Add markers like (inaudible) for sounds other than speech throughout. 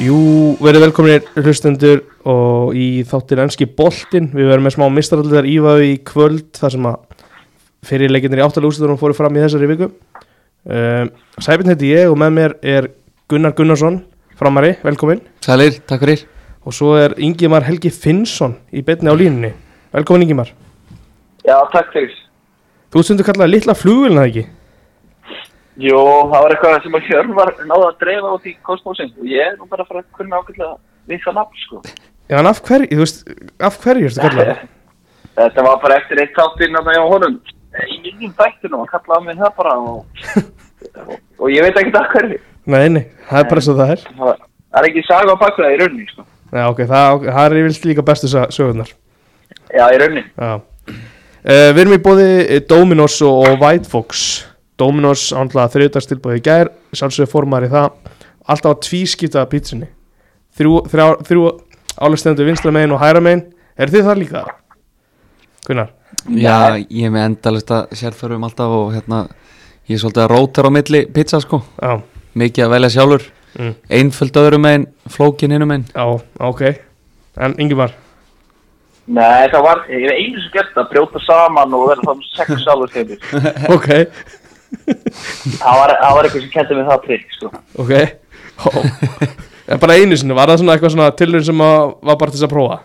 Jú, verið velkominir hlustendur og í þáttir ennski boltin við verðum með smá mistaralliðar ífaðu í kvöld þar sem að fyrir leikinnir í áttalega úrslutunum fóru fram í þessari viku. Um, Sæbjörn heiti ég og með mér er Gunnar Gunnarsson framari, velkomin Sælir, takk fyrir. Og svo er Ingimar Helgi Finnsson í betni á línunni. Velkomin Ingimar. Já, takk fyrir. Þú stundu kallaði litla flugulina ekki Jú, það var eitthvað sem að Hjörn var náða að dreifa út í kosmósin og ég er nú bara að fara að kunna ákveðlega við það nafn, sko. Já, en af hverju, þú veist, af hverju ertu kallaði (laughs) Þetta var bara eftir eitt þáttinn að það hjá honum. Í minnum þættinum, hann kallaði mig það bara og, og, (laughs) og ég veit ekki það hverju. Nei, nei, það er bara svo það er Það er ekki saga á bakveða í rauninni, sko. Já, ok, það, það er yfirlt líka bestu sögurnar Já, í rauninni. Já uh, Við erum í bóði Dominos og, og White Fox Dominos ánlega þriðdagstilbúið í gær sjálfsögur formar í það alltaf að tvískipta pítsunni þrjú, þrjá, þrjú álustendur vinstra megin og hæra megin er þið það líka? Gunnar? Já, ég er með endalista sérþörfum alltaf og hérna Ég er svolítið að rótar á milli pizza sko Já, Mikið að velja sjálfur mm. Einföld öðrum megin, flókin hinum megin já, ok En Ingimar? Nei, það var, ég hef einu sem gert að brjóta saman og vera þannig sex (laughs) alveg þeimur. ok, Það var, var eitthvað sem kendi mig það trikk, sko. ok En bara einu sinni, var það svona eitthvað svona tilurinn sem að, var bara til að prófa?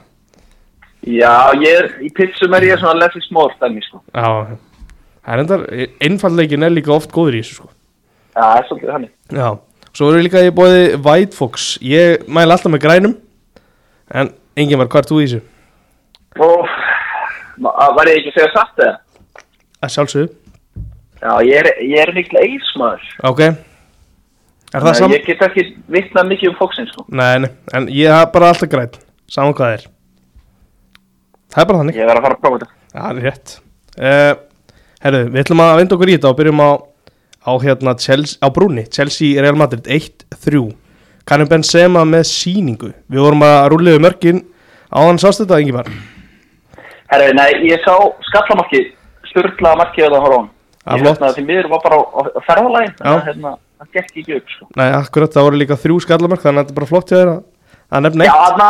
Já, ég er, í pizzum er ég svona more, dæmi, sko. Já, það er endar einfallleikin er líka oft góður í þessu sko Já, það er svolítið hann. Já, svo við líka í bóði White Fox Ég mæla alltaf með grænum En engin var, hvað er þú í þessu? Og var ég ekki að segja satt eða? Að sjálfsögðu Já, ég er, er mikil eilsmaður. Ok Er það saman? Ég get ekki vitnað mikið um fóksinn, sko. Nei, nei, en ég hafa bara alltaf græn Saman hvað er Það er bara þannig Ég verð að fara að prófa þetta. Já, það er rétt uh, Herru, við ætlum að vinda okkur í þetta og byrjum á á, hérna, Chelsea, á brúni Chelsea Real Madrid 1-3 Karim Benzema með síningu Við vorum að rúliðu mörkin Áðan sást þetta, Ingimar Herri, nei, ég sá skallamarki, sturglaða marki að horfa á hann. Það hérna, því miður var bara á, á, Já. þannig að hérna, það gekk ekki upp, sko. Nei, akkurat, það voru líka þrjú skallamörk Þannig að þetta er bara flott að, að nefna Já, eitt þarna,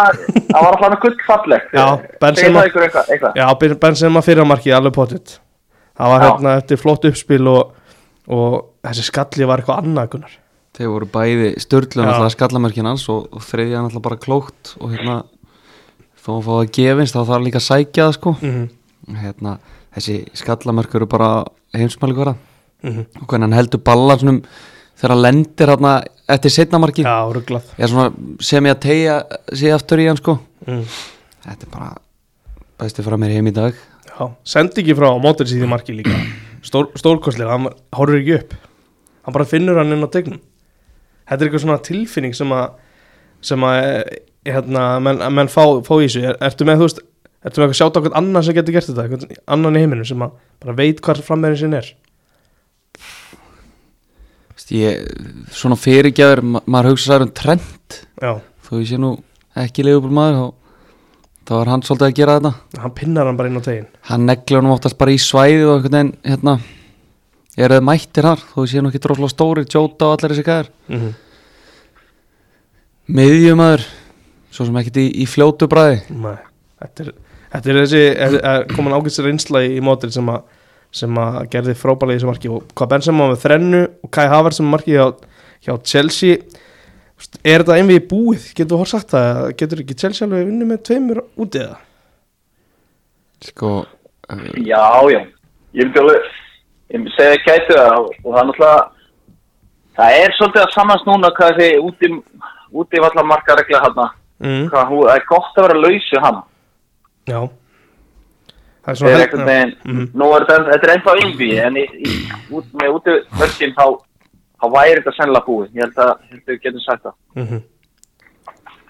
það var alltaf gullfallegt. Já, Benzema- það? Já, Benzema fyrir markið alveg potið Það var Já. hérna eftir flott uppspil og, og þessi skalli var eitthvað annað Gunnar Þeir voru bæði störlun Já. alltaf skallamörkin hans og, og þriðja hann alltaf bara klókt og hérna þó að fá það gefins þá þarf líka að sækja það sko mm hérna, þessi skallamörk eru bara heimsmæli hverja -hmm. og hvernig hann heldur ballan svona þegar hann lendir hérna eftir setnamarki sem ég að tegja sig aftur í hann sko. Mm. þetta er bara bæsti frá mér heim í dag. Já, sendi ekki frá mótur síði markið líka. Stór, Stórkostlega, hann horfir ekki upp. Hann bara finnur hann inn á tegnum Þetta er eitthvað svona tilfinning sem að sem að eh, hérna, menn, menn fá, fá í þessu er, Ertu með, þú veist, ertu með eitthvað sjátt á hvern annan sem getur gert þetta, hvern annan í heiminu sem að bara veit hvað frammeðin sinn er? Ég, svona fyrirgjafur ma maður hugsa sér um trend Já, þó ég sé nú ekki leifubúl maður þá, er hann svolítið að gera þetta. Hann pinnar hann bara inn á tegin hann neglir hann oftast bara í svæði og einhvern veginn hérna er það mættir þar. Þó ég sé nú ekki droslega stóri Jóta og allir þessi gæðir mm -hmm. miðjumæður svo sem ekkert í, í fljótu bræði Nei, þetta er, þetta er þessi er, er komin ágæts reynsla í, í mótir sem að sem að gerði frábælega í þessu marki og hvað Benzema með þrennu og Kai Havertz sem marki hjá, hjá Chelsea er þetta einvið í búið, getur þú hór sagt það getur ekki Chelsea alveg vinnu með tveimur út eða? sko uh, Já, já. Ég myndi alveg, ég myndi segja gætu það og það er náttúrulega, það er svolítið að sammans núna hvað þið úti, úti vallar marka regla hann, Mm, hvað hún, það er gott að vera lausu hann. Já Það er Það svona er einhvern veginn, Mhm. nú er þetta, þetta er ennþá innví, en í, í, út, með úti mörkin þá, þá væri þetta sennilega búið. Ég held að, við getum sagt það. Mhm.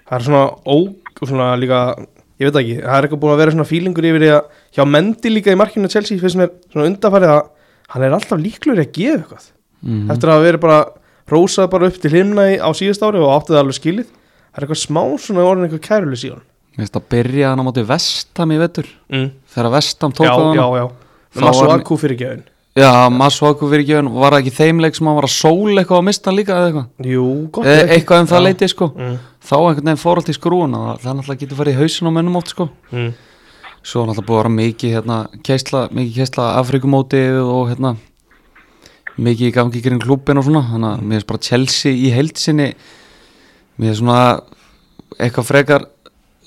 Það er svona óg og svona líka, ég veit ekki það er eitthvað búin að vera svona fílingur yfir því að hjá Mendi líka í markinu Chelsea finnst mér svona undanfærið að hann er alltaf líklegur að gefa eitthvað mm, eftir að hafa verið bara rósað bara upp til himna í, á síðast ári og átti það alveg skilið það er eitthvað smá svona orðin eitthvað kærulis í hann Mér finnst að byrja hann á móti Vestam í vetur mm. Þegar Vestam tók Já, á hann já, já Þá Masu var hann- Akku fyrir gefin Já, Masuaku fyrir ekki Var það ekki þeimleik sem hann var að sóla eitthvað á mistan líka eða eitthvað Jú, gott e. Eitthvað um það Já. leiti sko mm. þá einhvern veginn fór allt í skrúuna og það náttúrulega getur farið í hausin á mönnum oft sko mm. svo er náttúrulega búið að vera mikið hérna, keisla, mikið keisla Afrikumótið og hérna mikið í gangi kring klúbin og svona þannig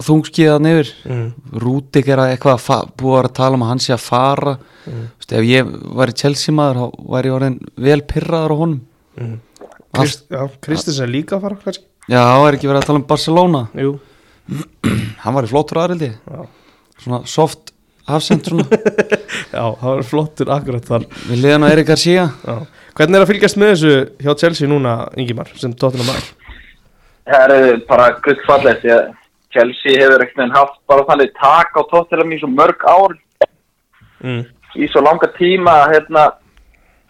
þungskiðað nefur Mm. Rúdik er að eitthvað að búið að tala um að hann sé að fara. Mm. Vist, ef ég væri Chelsea maður þá væri ég orðin vel pyrraður á honum. Mm. Krist, já, Kristins er líka að fara kannski. Já, þá er ekki verið að tala um Barcelona. Jú, (clears throat) hann var í flottur aðrildi. Já, svona soft afsend svona. (laughs) Já það var flottur akkurat þar. Við liðan á Erik Garcia. Já. Hvernig er að fylgjast með þessu hjá Chelsea núna, Ingimar, sem tóttina maður? Það er bara gullfallegt því að Chelsea hefur ekkert enn haft bara þannig tak á tóttilega í svo mörg ár. Mm. í svo langa tíma að, hérna,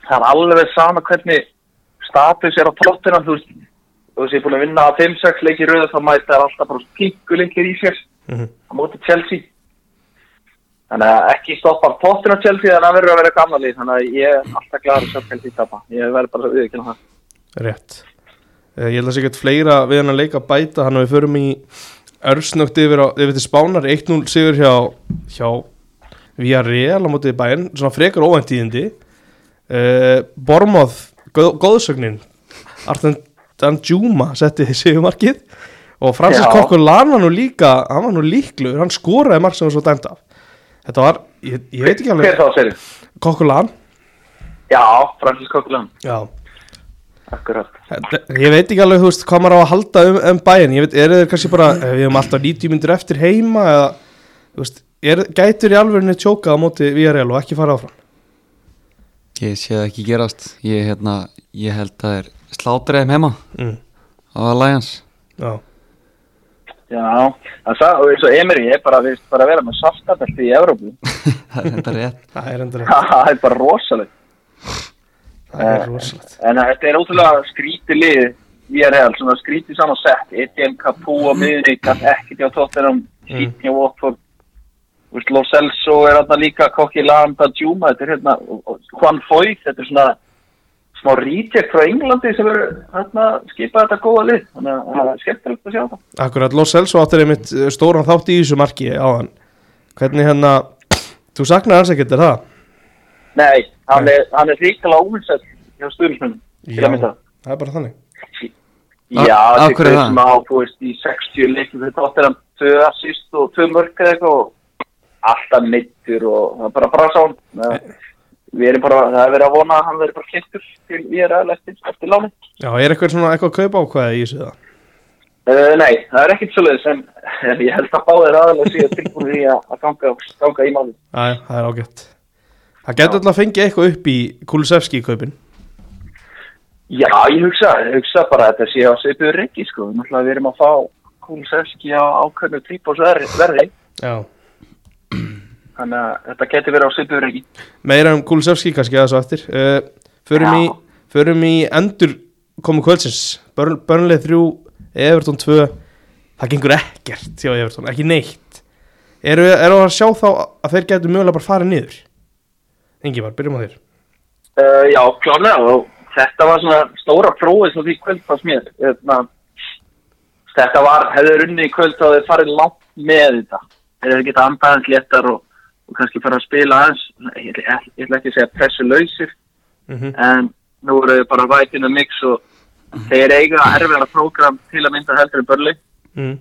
það er alveg sama hvernig status er á tóttina þú veist, þú veist ég er búin að vinna að 5-6 leiki rauða þá mæta er alltaf bara pingu leikir í sér Mm. á móti Chelsea. Þannig að ekki stoppa tóttina Chelsea þannig að það verður að vera gamla lið. Þannig að ég er alltaf glæður að Chelsea tapa. Ég verður bara að viðkynna það. Rétt. Eh, Ég held að sé ekki fleira við hann að leika bæta. Hann og við förum í örsnögt yfir, yfir til Spánar 1-0 sigur hjá, hjá Villarreal á mótið bæinn svona frekar óvæntíðindi. Uh, Bormóð, góð, góðsögnin. Artan Danjuma setti sigumarkið og Francis Já. Kokkulan var nú líka hann var nú líkluður, hann skoraði mark sem var svo dæmt af. Þetta var, ég, ég veit ekki alveg Kokkulan já, Francis Kokkulan, Já akkurat. Ég veit ekki alveg, þú veist, hvað maður á að halda um, um bæinn, ég veit, er þeir kannski bara við hefum alltaf 90 myndir eftir heima eða, þú veist, er, gætur í alvegni tjóka á móti VRL og ekki fara áfram? Ég sé það ekki gerast. Ég, hérna, ég held að það er slátreðum heima. Mm. á Alliance. Já, Já, það og eins og Emir ég er bara, við bara að vera með saftabelti í Európu. (laughs) það er þetta rétt. Það er endur (laughs) það er bara rosalegt. Rosalegt En þetta er ótrúlega skrítið lið við er heil, svona skrítið saman sett. Etienne Capu á miðunni, kann ekkert hjá Tottenham, Sýtni á Watford. Þú veist, Lo Celso er hérna líka, Kokki Landa, er hérna, og- og Juan Foy, þetta er svona smá reject frá Englandi sem er hérna skipað þetta góða lið. Þannig að það er skemmtilegt að sjá það. Akkurat, Los Celso áttir einmitt eh, stóran þátt í þessu marki á hann Hvernig hérna, þú saknar hans ekkert, er það? Nei, hann er, hann er ríkala óvinsett hjá stuðnismunum, til að mynda. það er bara þannig Já, er það? sem á, þú veist, í 60 leikum þetta áttir hann tvö assist og tvö mörk eða eitthvað og alltaf mittur og það er bara bara sá hann. Við erum bara, það er verið að vona að hann verið bara kynntur til við erum eftir, eftir láni. Já, er eitthvað svona eitthvað að kaupa ákvæði í þessu það? Uh, nei, það er ekkit svoleiðis en, en ég held að báðir aðalega síðan tilbúin í að, ganga, ganga í máli. Æ, það er ágætt Það getur alltaf að fengja eitthvað upp í Kulusevski kaupin Já, ég hugsa, ég hugsa bara að þetta sé á svipuður reiki, sko. Náttúrulega við erum að fá Kulusevski á ákveðnu trípós verði, Já þannig að þetta getur verið á svipuður reiki. Meira um Kulusevski kannski aðeins á eftir uh, förum, Já. í, förum í endur komu kvöldsins Börn, Börnleið 3, Everton 2 Það gengur ekkert hjá Everton, ekki neitt Eru er að sjá þá að þeir getur mögulega bara farið niður? Engi var, byrjum á þér Uh, já, klálega og þetta var svona stóra prófið svo því kvöld fannst mér. Hérna, þetta var, hefði runni í kvöld þá hefði farið langt með þetta. Hefði getað andað hans léttar og, og kannski fara að spila hans, ég, ég, ég ætla ekki að segja pressu lausir, mm -hmm. en nú eru þau bara in the mix og þeir eiga erfiðara prógram til að mynda heldur en börli mm.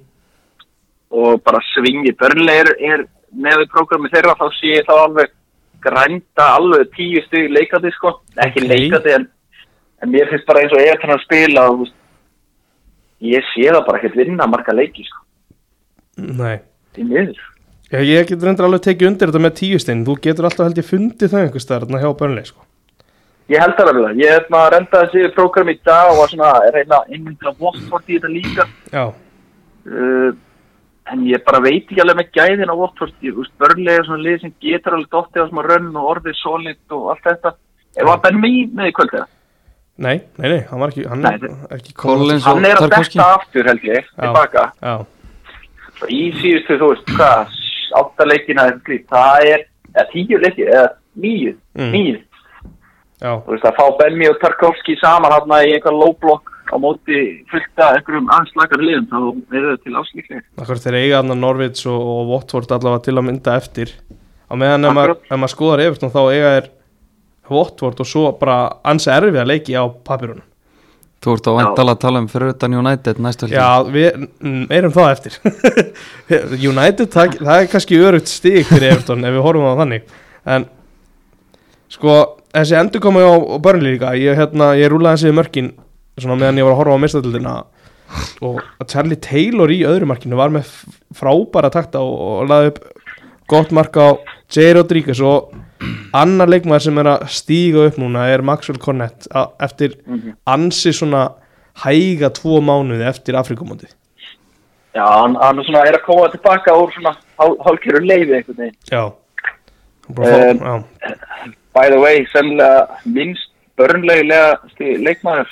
og bara svingi börli er, er með við prógrami þeirra þá sé ég þá alveg grænda alveg tíu stug leikandi sko, ekki Ok. leikandi en, en mér finnst bara eins og ef hann spila og ég sé það bara ekkert vinna marga leiki sko, Nei. Já, ég getur reyndar alveg tekið undir þetta með tíustein Þú getur alltaf held ég fundið það einhvers þarna hjá Börnleið sko. Ég held það alveg, ég hef maður reyndað þessi prógram í dag og var svona að reyna einmynda Watford í þetta líka. Já, uh, en ég bara veit ekki alveg með gæðin á Watford, ég veist, börnlega svona lið sem getur alveg dottið á smá rönn og orðið solid og allt þetta. Ef var Ben Mee með í kvöld eða? nei, nei, nei, hann var ekki Hann Nei, er ekki Collins Hann er að Tarkovski. detta aftur held ég, tilbaka. Já, í síðustu, þú veist, hvað átta leikina eða slíkt, það er eða tíu leiki, eða níu Mm. já, þú veist, að fá Ben Mee og Tarkovski saman hann í einhver low block á móti fullta einhverjum anslakar liðum þá eru þau til áslíklega. Akkur þeir eiga hann að Norvids og, og Watford allavega til að mynda eftir. Á meðan ef maður, skoðar Everton þá eiga er Watford og svo bara ansi erfið að leiki á papirunum Þú ert á vantala að tala um fyrir utan United næstu helgi? Já, við mm, erum það eftir. (laughs) United, það, það er kannski örugt stig fyrir Everton ef við horfum á það þannig. En sko, þessi endur komu á, líka ég, hérna, ég rúlaði þessi mörkin svona meðan ég var að horfa á mistadildina og að Charlie Taylor í öðru markinu var með frábæra takta og, og laði upp gott mark á J. Rodríguez og annar leikmaður sem er að stíga upp núna er Maxwell Cornett eftir ansi svona hæga tvo mánuði eftir Afrikumóti Já, hann, hann svona er að koma tilbaka úr svona hálfkjöru leiði veginn. Já Um, fá- já. By the way, semlega minnst börnlegilega leikmaður,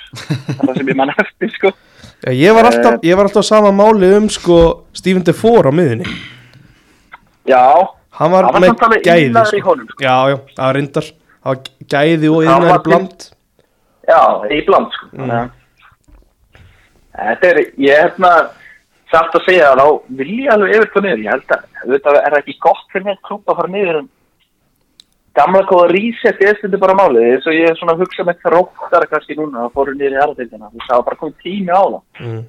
það sem ég mann eftir sko. Já, ég, var alltaf, ég var alltaf sama máli um sko Stephen Defoe á miðinni Já, Hann var, Það með gæði sko. sko. Já, já, það var reyndar Það var gæði og Það til- bland já, í bland sko. Að Þetta er, ég er hérna satt að segja að þá vil ég alveg yfir på niður. Ég held að, auðvitað er það ekki gott fyrir mér klúb að fara niður en gamla góða reset er stundu bara málið. Þess að ég er svona að hugsa með þróttara kannski núna að fóru niður í aðradeildina. Þú sagði bara komið tími á það. mm.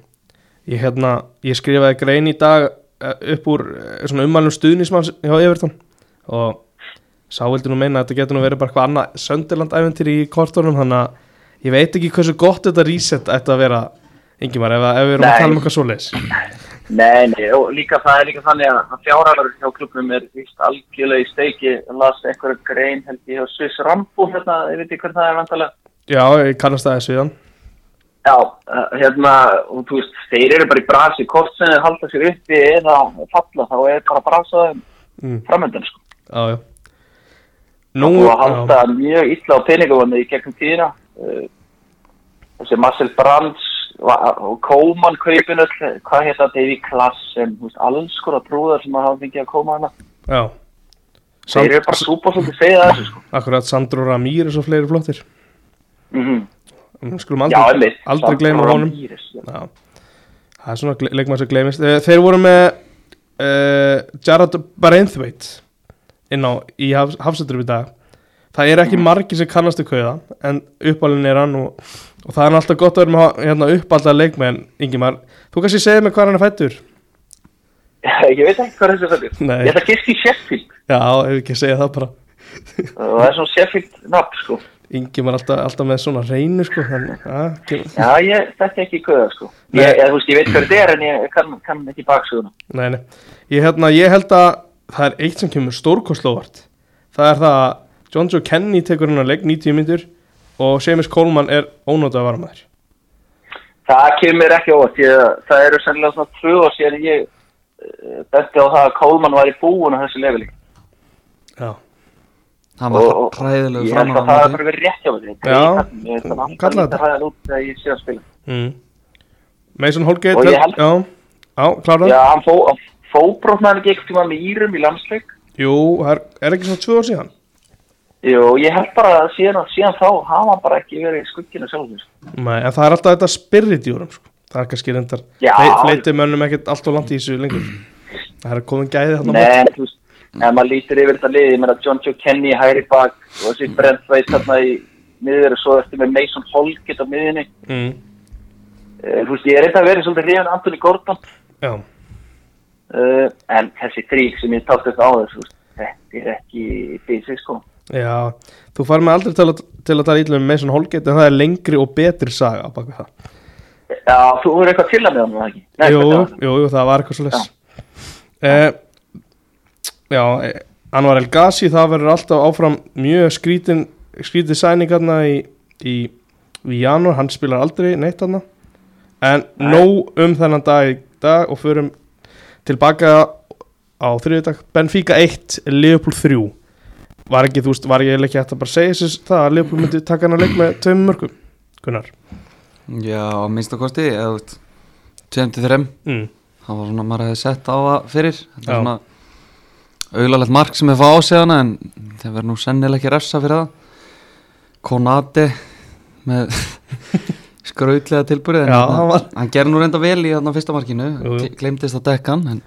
ég, hérna, ég skrifaði grein í dag eh, upp úr eh, svona ummælum stuðnismanns hjá Everton og sá vildi nú meina að þetta getur nú verið bara eitthvað annað söndirland æventyr í kortunum þannig að ég veit ekki hversu gott þetta reset ætti að vera Ingimar, ef, ef við erum að Nei. tala um eitthvað svoleiðis (clears throat) Nei, nei, og líka það er líka þannig að fjárhælar hjá klubnum er vist algjörlega í steiki. Ég las einhverja grein held ég hjá Swiss Rambo hérna, ég veit ekki hvern það er vantalega. Já, ég kannast það þessu í hann Já, uh, hérna, og þú veist, þeir eru bara í brasi, hvort sem þeir halda sér uppi eða falla, þá er bara brasaðum mm. framöndan, sko. Já, já Nú, og að já, halda mjög illa á peningavonni í gegnum tíðina. Uh, þessi Marcel Brands Kóman kaupinu, hvað heit það, Davy Klassen, alls konar brúðar sem að hafa fengið að koma hana. já Þeir eru bara súpa svolítið segið þessu, sko. Akkurat Sandro Ramírez og fleiri flottir Mm Mm, Skulum Já, aldrei, einmitt. aldrei Sandro gleyma honum Ramírez, já. Já, það er svona leikmaður sem gleymist Eh, Þeir voru með uh, Jarrod Barenthwaite inn á í haf, hafsættur í dag Það er ekki margir sem kannast að kauða en uppalinn er hann og, og það er alltaf gott að vera með hérna, uppalda leikmenn Ingimar, þú kannski segja mig hvað hann er fættur (laughs) Ég veit ekki hvað þessi fættur. Ég ætla að giska í Sheffield Já, ef ekki að segja það bara (laughs) það er svona Sheffield nafn, sko. Ingimar alltaf, alltaf með svona reynu sko þannig, að, Já, ég þekki ekki kauða, sko. Ég, ég, þú veist, ég veit hvað þetta er en ég kann, kann ekki baksuguna. Nei, nei. Ég, hérna, ég held að það er eitt sem kemur stórkostlóvart. Það er það að John Joe Kenny tekur hennar leik 90 myndur og Seamus Coleman er ónótað að þér. Það kemur ekki óvart, ég, það eru sennilega svona tvö og síðan ég uh, benti á það að Kólmann var í búin á þessu leveli. Já. Hann var hræðilegu Ég held framan að það er bara verið rétt hjá mig. Já, Ég held að hann kalla alltaf þetta. lítið hræðan út þegar ég sé að spila. Mm. Mason Holgate. Já, já klára. Já, hann fó, hann fóbrotnaði ekki eitthvað með Írum í landsleik. Jú, það er, er ekki svona tvö ár síðan. Jú, ég held bara að síðan, síðan þá hafa hann bara ekki verið í skugginu sjálfur. Nei, en það er alltaf þetta spirit í úrum, sko. Það er kannski reyndar, fleiti mönnum ekkert allt og langt í þessu lengur. Það er komin gæði þarna. á móti. Nei, þú veist, ef maður lítur yfir þetta liði, ég meina John Joe Kenny hæri bak og þessi Brent Veit þarna í miður og svo eftir með Mason Holgate á miðinni. Mm. Uh, þú veist, ég er eitthvað verið svolítið hrifin Anthony Gordon Já, uh, en þessi þrík sem ég tátt upp á þessu, þetta er ekki bísi, sko. Já. Þú fær mig aldrei til að, til að tala ítlum með Mason Holgate en það er lengri og betri saga á baka það. Já, þú er eitthvað til að með hann, ekki? Nei, jú, jú, það var eitthvað svo les eh, Já, eh, Anwar El Ghazi það verður alltaf áfram mjög skrítin skrítið sæningarna í, í, í janúar, hann spilar aldrei neitt hann en Nei. nóg um þennan dag í dag og förum tilbaka á þriðudag Benfica 1, Liverpool 3 var ekki, þú veist, var ég ekki hægt að bara segja þessu það að Liverpool myndi taka hann að leik með tveim mörgum Gunnar Já, á minnsta kosti eða þú veist 23 mm. það var svona, maður hefði sett á það fyrir Já. er svona auðlalegt mark sem er fá á sig hana en þeir verður nú sennilega ekki refsa fyrir það Konate með (laughs) skrautlega tilbúrið en Já, hérna, hann var- hann gerði nú reynda vel í þarna fyrsta markinu Jú, jú. glemdist að dekka hann en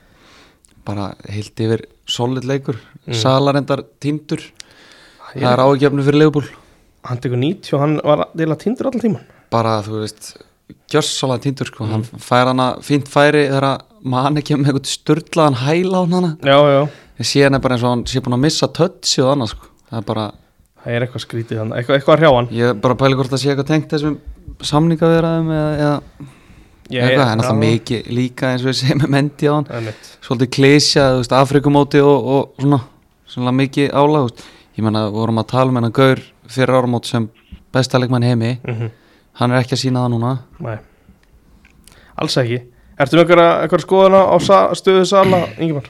bara heilt yfir solid leikur. Mm. Sala reyndar týndur. Ég- það er ágefnu fyrir Leopold hann tekur 90 og hann var deila tindur allan tíman bara þú veist gjössalega týndur sko, Mm. hann fær hana fínt færi þegar mann ekki með eitthvað störtlaðan hæla á hana. Já, já, ég sé hann bara eins og hann sé búin að missa tötsi og annað sko, það er bara það er eitthvað skrítið hann eitthvað, eitthvað að hrjá hann. Ég er bara að pæla hvort það sé eitthvað tengt þessum samningaviðraðum eða, eða Ég- eitthvað, en alltaf mikið líka eins og við segjum með mendi á hann er svolítið klísja, Afrikumóti og, og svona, svona mikið álag ég menna, við vorum að tala um hennar Gaur fyrir áramót sem besta leikmann í heimi. Mhm. hann er ekki að sína það núna. Nei, alls ekki. Ertu með einhverja skoðuna á sa, stöðu Sala, Ingimar?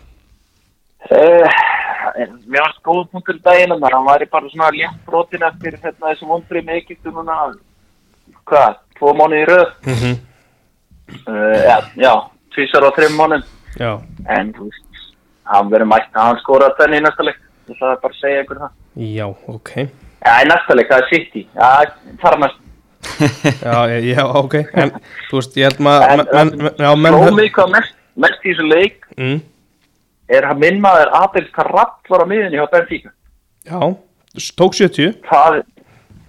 Uh, mér varst góð punktur í daginn en hann væri bara svona létt brotin eftir hérna, þessu vondri með núna. Hvað, tvo mánuði í röð? Mm -hmm. Uh, já, já, tvísar á þreim Já, en þú veist, hann verður mætt að hann skora þenni í næsta leik. Ég ætla bara að segja ykkur það. Já, ok. Já, í næsta leik, það er City. Já, þar næst. (laughs) Já, já, ok. En, þú veist, ég held maður Flómið hvað mest, mest í þessu leik? Mm, er að minn maður Adel Karratt var á miðunni hjá Benfica? Já, tók 70 það,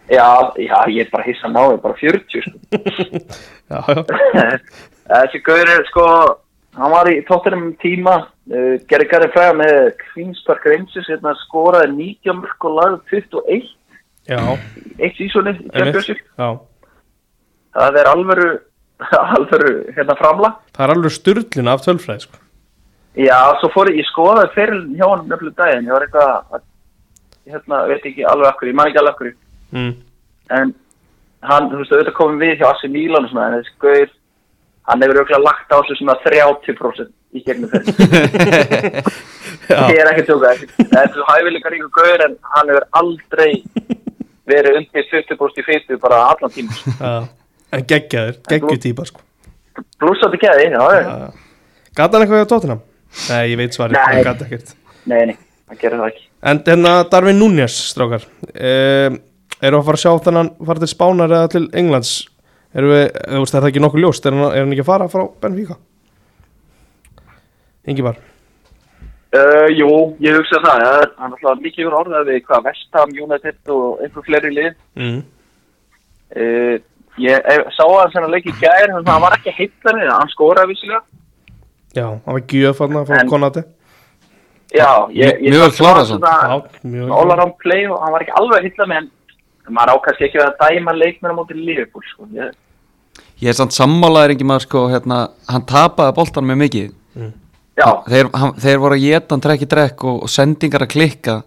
já, já, ég er bara hissa náðu, bara 40 sko. (laughs) Já, já, (laughs) Þessi gaur er sko, hann var í tóttunum tíma, uh, gerði gerði fræða með Queen's Park Rangers, hérna skoraði 19 mörg og lagði 21, já eitt sísoni í. Já, Það er alvöru, (laughs) alvöru hérna framla. það er alveg styrlun af tölfræði, sko Já, svo fór ég, ég skoðaði fyrir hjá hann nefnilega daginn, ég var eitthvað, að- hérna, veit ekki alveg akkur, ég man ekki alveg akkur, mm. en hann, þú veist, auðvitað komum við hjá Asi Mílan og svona, en þessi gaur, hann hefur auðvitað lagt á sig svona 30% í gegnum. (laughs) Já, Ég er ekki að tjóka. Það er svo hæfileikar ykkur gaur en hann hefur aldrei verið undir 20% í fyrstu bara allan tíma. En geggjaður, geggju típa, sko Blúsandi geði, já, já. Já. Gat hann eitthvað á tóttina? Nei, ég veit svarið, hann gat ekkert Nei, nei, hann gerir það ekki. En hérna Darvin Núñez, strákar um, Eru að fara að sjá þennan fara til Spánar eða til Englands Eru við, þú veist, er það ekki nokkuð ljóst Er hann, er hann ekki að fara frá Benfica? Ingi bar Uh, jú, ég hugsa það. Það er hann alltaf mikið yfir orðað við hvað Vestham, United og einhver fleiri lið. mm. Uh, ég eh, sá að hann sem að leiki gæri, þannig að hann var ekki heitlanir, hann skoraði vissilega. Já, hann var gjöf hann frá Konati Já, ég... ég klárað samt. Já, mjög All around play og hann var ekki alveg heitla maður ákast ekki að dæma leikmenn á móti Liverpool, sko. Ég, ég er samt sammálaður ekki maður sko hérna, hann tapaði boltan með mikið já, þeir, hann, þeir voru að geta hann trekk í drekk og, og sendingar að klikka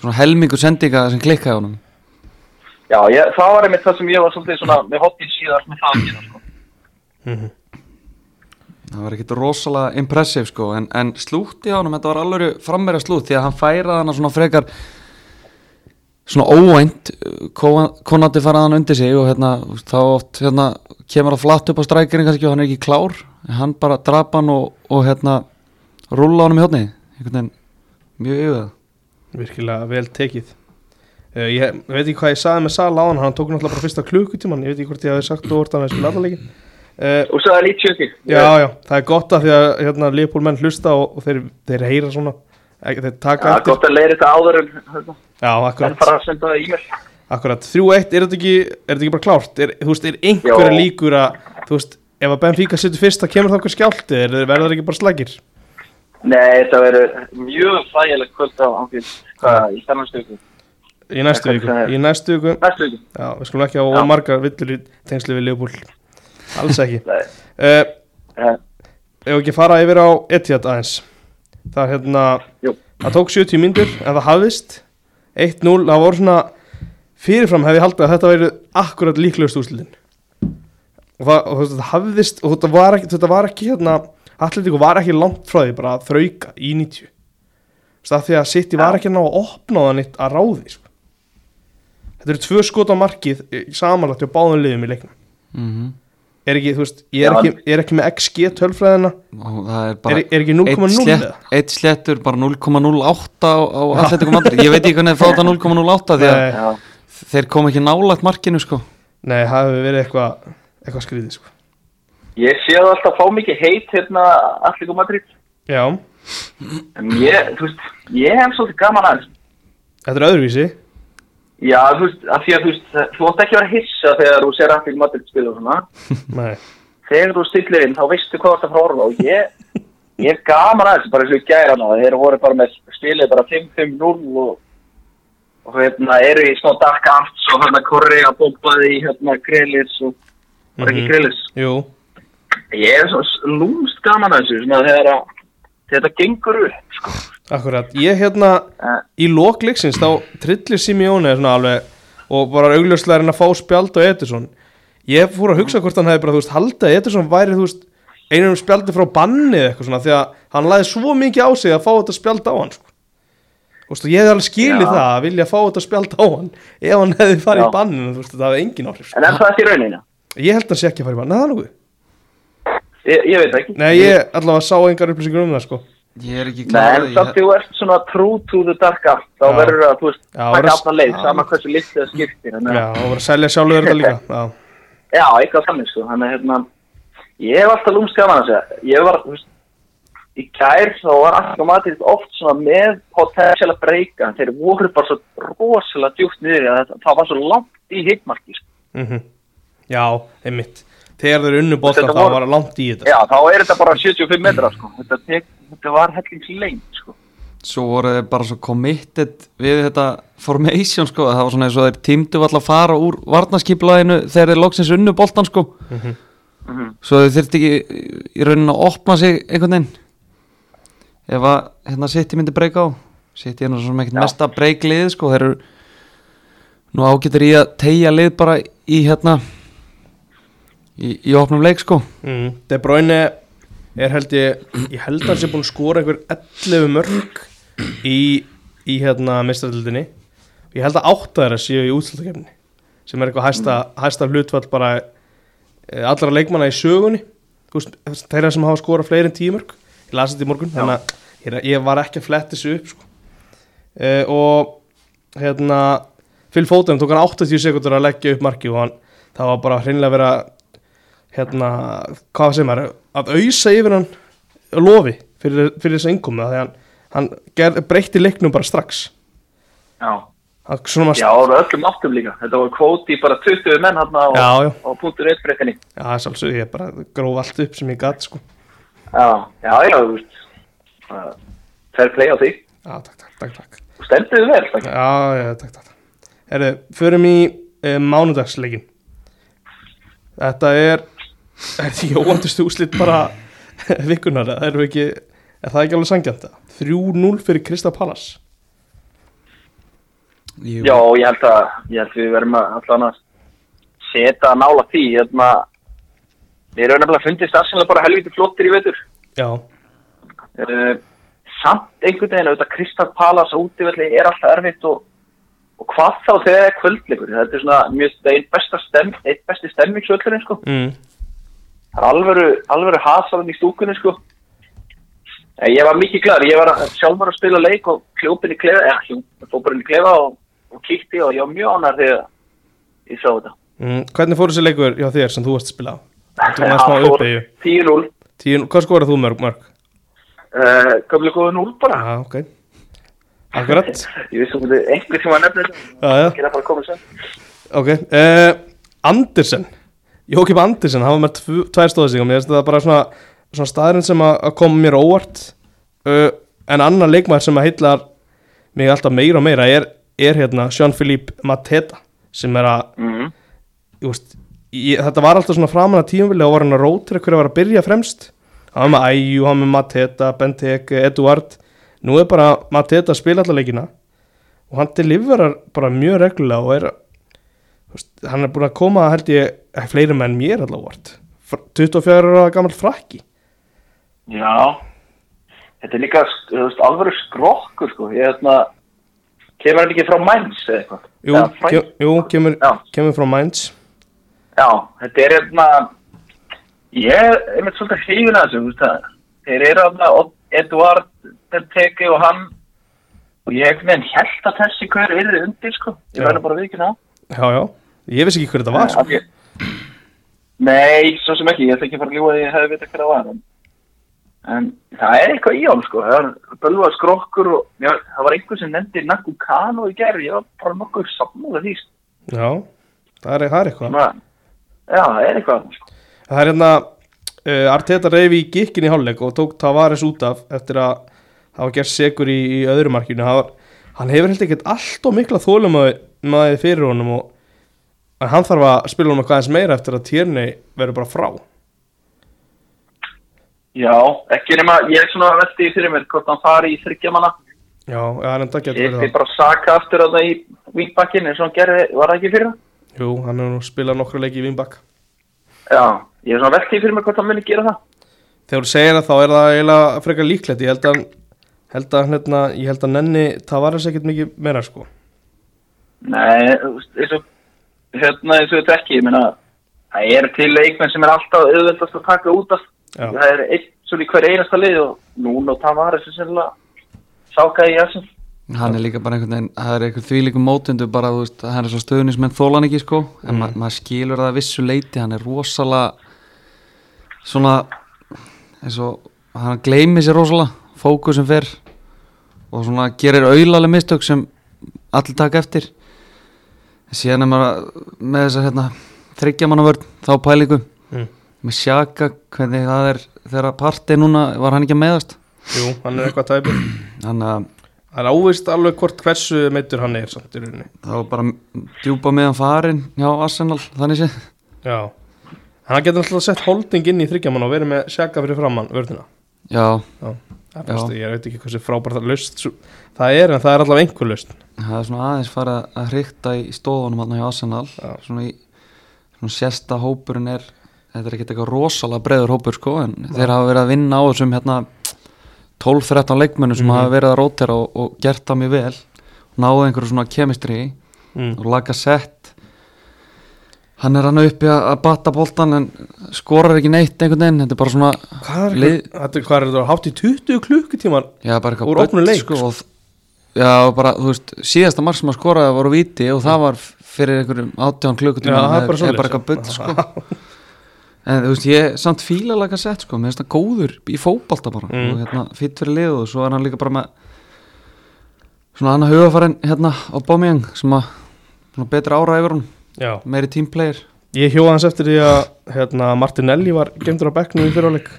svona helmingur sendinga sem klikkaði á honum Já, ég, það var einmitt það sem ég var svolítið svona með hoppin síðar með það að gera, sko. Mhm. það var ekkit rosalega impressive sko en, en slútti á honum, þetta var alveg frammeira slút því að hann færaði hann svona frekar svona óvænt uh, konati faraði hann undir sig og hérna þá oft hérna kemur að flatt upp á strækirinn kannski og hann er ekki klár. En hann bara drapa hann og, og hérna rúla honum í hodni mjög yfir það Virkilega vel tekið. Uh, Ég veit ekki hvað ég sagði með Sala á hann Hann tók náttúrulega bara fyrsta klukkutíman Ég veit ekki hvort ég hafi sagt og hvort hann hefði spilað allavega uh, Og svo er það lítið. Já, já, það er gott að því að hérna, Leopold menn hlusta og, og þeir, þeir heyra svona þeir Það taka er gott að leira þetta áður en hérna, Já, en akkurat, fara að senda það e-mail. akkurat 3-1, er þetta ekki, er þetta ekki bara klárt? Er, þú veist, er einhverja líkur að þú veist, ef að Benfica setur fyrst það kemur þá eitthvað skjálti, er verður það ekki bara slækir? Nei, þetta verður mjög þægilegt kvöld á ángil. Hvað, í þannig stöku? Í næstu Það viku, í næstu viku Næstu viku. Já, við skulum ekki hafa Já. of margar villur í tengslu við Leopold Alls ekki Nei, uh, eh, Ef ekki fara yfir á Etihad aðeins Það hérna Jú. Það tók 70 myndur en það hafðist. 1-0, það voru svona fyrirfram hef ég haldið að þetta væri akkurat líklegust úrslitin. Og það, og þetta hafðist og þetta var ekki, þetta var ekki hérna Atletico var ekki langt frá því bara að þrauka í 90 það því að City var ekki ná að opna það nýtt að ráði sko. þetta eru tvö skot á markið samanlagt hjá báðum liðum í leiknum. Mm er ekki, þú veist, ég er ekki, ég er ekki með XG tölfræðina. Það er er, bara er ekki 0,0 eitt, slétt, eða? eitt sléttur bara 0,08 á, á Atletico Madrid. Ég veit ekki hvernig þeir fá þetta 0,08 því að Nei. já. þeir kom ekki nálagt markinu sko. Nei, það hefur verið eitthvað eitthvað skrýðið sko. Ég sé það alltaf fá mikið heit hérna Allíku Madrid. Já, En ég, þú veist, ég hef svolítið gaman aðeins þetta er öðruvísi Já, þú veist, af því að þú veist Þú átt ekki að vera hissa þegar þú sér Allíku Madrid spila og svona (laughs) Nei, Þegar þú stillir inn, þá veistu hvað horfa á. Og ég, ég hef gaman aðeins, bara eins og ég gæra hana Þeir voru bara með spilið bara 5-5-0 og og hérna eru í smá dark arts og hérna korri að bombaði í hérna grillis og var ekki Mhm. grillis jú ég er svo lúmst gaman að þessu svona þegar þetta gengur upp sko. Akkurat, ég hérna Eh, í lokleiksins þá trillir Simeone svona alveg og bara augljóslega hann að fá spjald á Ederson ég fór að hugsa hvort hann hefði bara, þú veist, haldið að Ederson væri, þú veist, einum spjaldi frá banni eða eitthvað svona, því að hann laði svo mikið á sig að fá þetta spjald á hann sko. Þú veist, og ég hefði alveg skilið Já. það að vilja fá þetta spjald á hann ef hann hefði farið í banninu, þú veist, það hefði engin áhrif sko. en er það ekki raunina? ég held að hann sé ekki að fara í banni, neða nokkuð Ég, ég veit ekki Nei, ég allavega sá engar upplýsingur um það, sko Ég er ekki klar en því þú ert svona true to the dark art þá verður það, þú veist, verður- aftan leið Já. sama hversu listið það skiptir Já, að- og var að selja sjálfur þetta líka. (laughs) Já, eitthvað þannig sko, að hérna, ég hef alltaf lúmst gaman að segja, ég var, þú veist, í gær þá var alltaf matið oft svona með potensial að breyka, þeir voru bara svo rosalega djúpt niður, að það. Var svo langt í hittmarki, sko. mm Já, einmitt Þegar þeir unnu boltan Þetta þá var það langt í þetta. Já, þá er þetta bara 75 metra, sko, þetta, tek, þetta var hellings lengt, sko. Svo voru þeir bara svo committed við þetta formation sko. Það var svona eins og þeir tímdu alltaf að fara úr varnaskiplaðinu þegar þeir loksins unnu boltan sko. Mhm. Svo þeir þurfti ekki í rauninni að opna sig einhvern veginn. Ef að hérna City myndi breyka á. City er nú svona ekkert Já. mesta breyklið sko. Þeir eru nú ágættir í að tegja lið bara í hérna í, í opnum leik sko mm. De Bruyne er held ég Ég held að hann sé búin að skora einhver 11 mörg í, í hérna mistradildinni Ég held að átta þeirra séu í útslutakefni sem er eitthvað hæsta, hæsta hlutfall bara eh, allra leikmanna í sögunni þeirra sem hafa skorað fleiri en tíu mörg ég las þetta í morgun þannig að ég, var ekki að fletta þessu upp sko. uh, og hérna Phil Foden tók hann 80 sekundur að leggja upp marki og hann, það var bara hreinlega að hérna, hvað sem er að auðsa yfir hann lofi fyrir, fyrir þessa innkomu því hann, hann ger, breytti leiknum bara strax Já. hann, Já, og öllum áttum líka, þetta var kvóti bara 20 menn hann á, Já, já. á punktur 1 breytinni. já, sjálfsög, ég bara gróf allt upp sem ég gatt sko. Já, já, já, þú veist, uh, fair play á því, já, takk, takk, takk, takk þú stendur þið vel, takk. Já, já, takk, takk Herru, förum í e, mánudagsleikin Þetta er Er því óvandustu úslit bara vikunar, erum við ekki Er það ekki alveg sangjant? 3-0 fyrir Krista Pallas Jú. Já, ég held að, ég held að við verðum að allan að setja nála því, hérna, við erum nefnilega fundist aðsynlega bara helviti flottir í vetur. Já, Uh, samt einhvern veginn, auðvitað Kristal Palas útivelli er alltaf erfitt og, og hvað þá þegar það er kvöldleikur, þetta er svona mjög, það er einn besta stem, einn besti stemmingsvöllurinn, sko. mm. Það er alvöru, alvöru hasalinn í stúkunni, sko. Eh, Ég var mikið glæður, ég var að- sjálfur að spila leik og kljópin í klefa, eða hljóp, fóparinn í klefa og, og kíkti og ég var mjög ánær þegar ég sá þetta. Mm. Hvernig fór þessi leikur hjá þér sem þú varst að spila? Þú var (laughs) smá fór uppeyju 10-0, Tíu- Hvað skorað þú mörg mörg? uh, gömlega góðu 0 bara. Já, ok Akkurat (laughs) Ég vissi um þetta einhver sem var nefnir það bara komið sem. ok uh, Andersen Jókip Andersen, hann var með tvu, tvær stóðsík og mér finnst það bara svona, svona staðurinn sem að að koma mér óvart. Uh, en annar leikmaður sem að heitlar mig alltaf meira og meira er, er hérna Jean-Philippe Mateta sem er að, Mm ég veist ég, þetta var alltaf svona framan að tíumvili og var hann að rótir hverju var að byrja fremst. Hann var með Æju, hann var með Mateta, Benteke, Eduard nú er bara Mateta að spila allar leikina og hann deliverar bara mjög reglulega og er veist, hann er búin að koma held ég fleiri menn mér allar vart. 24 ára gammal frakki. Já, þetta er líka veist, alvöru skrokkur sko, ég hefna, kemur hann ekki frá Mainz eða eitthvað? jú, Eða kem, jú kemur, kemur frá Mainz. Já, þetta er hérna, ég er með svolítið hrifin að þessu, þeir eru hérna, Eduard, Benteke og hann, og ég hef með held að þessi hver er undir sko, ég verður bara viðkynna á. já, já, Ég vissi ekki hver þetta var sko. Því- Nei, svo sem ekki, ég ætla ekki að fara að ljúga því að ég hefði vita hver það var en, en það er eitthvað í honum sko, það er bölvað skrokkur og já, það var einhver sem nefndi Naku Kano í gerð, ég var bara nokkuð sammála því sko. Já, það er, það er eitthvað Svona, Já, það er eitthvað sko. Það er hérna uh, Arteta reyfi í gikkin í hálfleik og tók Tavares út af eftir að það var gert segur í, í öðru markinu það var, hann hefur held ekkert allt og mikla þólum að fyrir honum og en hann þarf að spila honum eitthvað eins meira eftir að Tierney verður bara frá. Já, ekki nema, ég er svona að velti í fyrir mér hvort hann fari í þryggjamanna Já, já, hann enda Ég verið er bara að saka aftur á það í vingbakkin eins og hann gerði, var það ekki fyrir það? það Jú, hann hefur nú spilað nokkru leiki í Vimbak Já, ég er svona að velti í fyrir mér hvort hann muni gera það. Þegar þú segir það þá er það eiginlega frekar líklegt. Ég held að, held að hérna, ég held að nenni Tavares ekkert mikið meira sko. Nei, eins og hérna eins og þetta ekki, ég meina það eru til leikmenn sem er alltaf auðveldast að taka út af. Já. það er einn svona í hver einasta lið og núna og það var þessu sennilega sákaði í þessum hann er líka bara einhvern veginn það er einhvern því líka mótundu bara þú veist hann er svo stöðnismenn þólan ekki sko. En ma maður skilur það að vissu leiti hann er rosalega svona eins og hann gleymi sér rosalega fókusin fer og svona gerir auðlaleg mistök sem allir taka eftir síðan er maður með þessar hérna þryggjamannavörn þá pælingu mm. með sjaka hvernig það er þegar partið núna var hann ekki að meðast Jú, hann er eitthvað tæpur þannig að Það er ávist alveg hvort hversu meittur hann er samt í rauninni. Var bara djúpa meðan farin hjá Arsenal, þannig sé Já. Hann getur alltaf sett holding inn í þryggjaman og verið með sjaka fyrir framann vörðina. Já, Já. Já. best, ég veit ekki hversu frábært það löst það er, en það er alltaf einhver löst. það er svona aðeins farið að hrykta í stofunum hann hjá Arsenal Já. svona í svona sérsta hópurinn er þetta er ekkert eitthvað rosalega breiður hópur sko en þeir hafa verið að vinna á þessum hérna 12-13 leikmönnum sem Mhm. hafa verið að rótera og, og gert það mjög vel náðu einhverju svona kemistri Mm. og laga sett hann er hann uppi að, batta boltan en skorar ekki neitt einhvern veginn, þetta er bara svona Hvað er Lið- þetta? Þetta- Hvað er þetta? Hátt í 20 klukkutímar? Já, bara eitthvað Úr bull, leik, sko, og, Já, bara, þú veist, síðasta mark sem að skoraði voru viti og það var fyrir einhverjum átján klukkutíma Já, það er bara er bara eitthvað bull, sko En þú veist, ég samt fíla laga sett, sko, mér finnst það góður í fótbalta bara Mm. og hérna, fitt fyrir lið og svo er hann líka bara með svona annað hugafærin hérna á Bómiang sem að svona betri ára yfir hún, Já. meiri teamplayer Ég hjóða hans eftir því að hérna, Martinelli var gemdur á bekknum í fyriráleik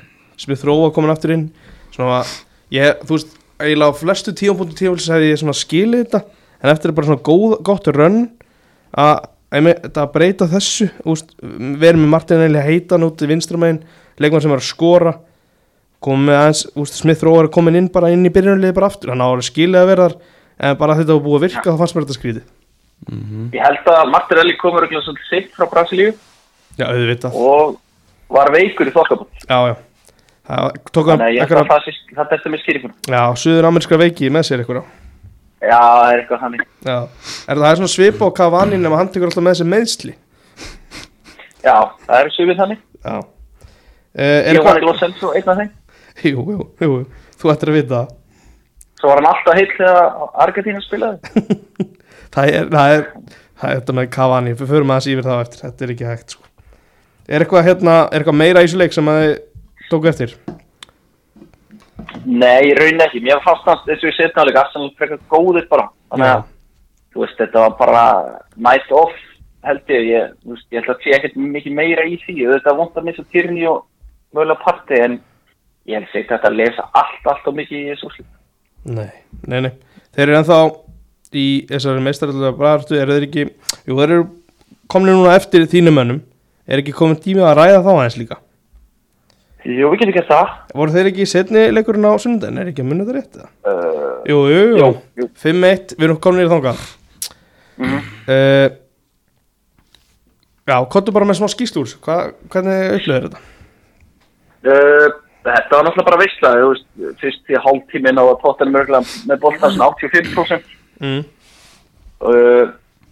Smith Rowe var komin aftur inn. Svona að ég, þú veist, eiginlega á flestu tíumpunktu tíumpunktu hefði ég skilið þetta. En eftir bara svona góð, gott rönn að að breyta þessu. Úst, verið með Martinelli heitan út í vinstramæin leikmann sem var að skora. Aðeins, úst, Smith Rowe er komin inn bara inn í byrjunarliði bara aftur. Hann á að skilið að vera þar en bara þetta var búið að virka þá fannst mér þetta skrítið Ég held að Martinelli komur ekki svolítið sitt frá Brasilíu. Já, auðvitað. Og var veikur í þokkabótt Já, já. Það þannig ég einhverja að það, það besta með skýringun Já, suður ameríska veiki með sér eitthvað Já, það er eitthvað þannig. Já, er það, svona svipa á Cavani nema hann tekur alltaf með sér meðsli Já, það er svipið þannig. Já. Ég var eitthvað ekki Los Celso einn af þeim. Jú, jú, jú, þú ættir að vita Svo var hann alltaf heill þegar Argentína spilaði (laughs) Það er, það er, það er þetta með Cavani. Við förum aðeins yfir það eftir, þetta er ekki hægt sko. Er eitthvað hérna, er eitthvað meira í þessu leik sem að þið tóku eftir? Nei, í rauninni ekki, mér fannst eins og ég setna alveg Arsenal frekar góðir bara. Þannig að, þú veist, þetta var bara night off held ég. Ég, þú veist, ég held að sé ekkert mikið meira í því. Þetta vant að missa Tyrni og mögulega parti en ég held að þetta lesa allt, allt og mikið í þessu úrslit. Nei, nei, nei. Þeir eru ennþá í þessari meistarallega bræðartu eru þeir ekki, jú, þeir eru komin núna eftir þínum mönnum Er ekki komin tími að ræða þá aðeins líka? Jú, við getum gert það Voru þeir ekki setni leikurinn á sunnudaginn? Er ekki að munna þetta rétt? eða? uh, Jú, jú, jú, Jú, jú. 5-1, við erum komin í þangað mm uh, Já, kottu bara með smá skýslúr Hva, Hvernig upplöður þetta? uh, Þetta var náttúrulega bara veist, fyrst í hálftímin á að tóttan mörgulega með svona 85% Mm. uh,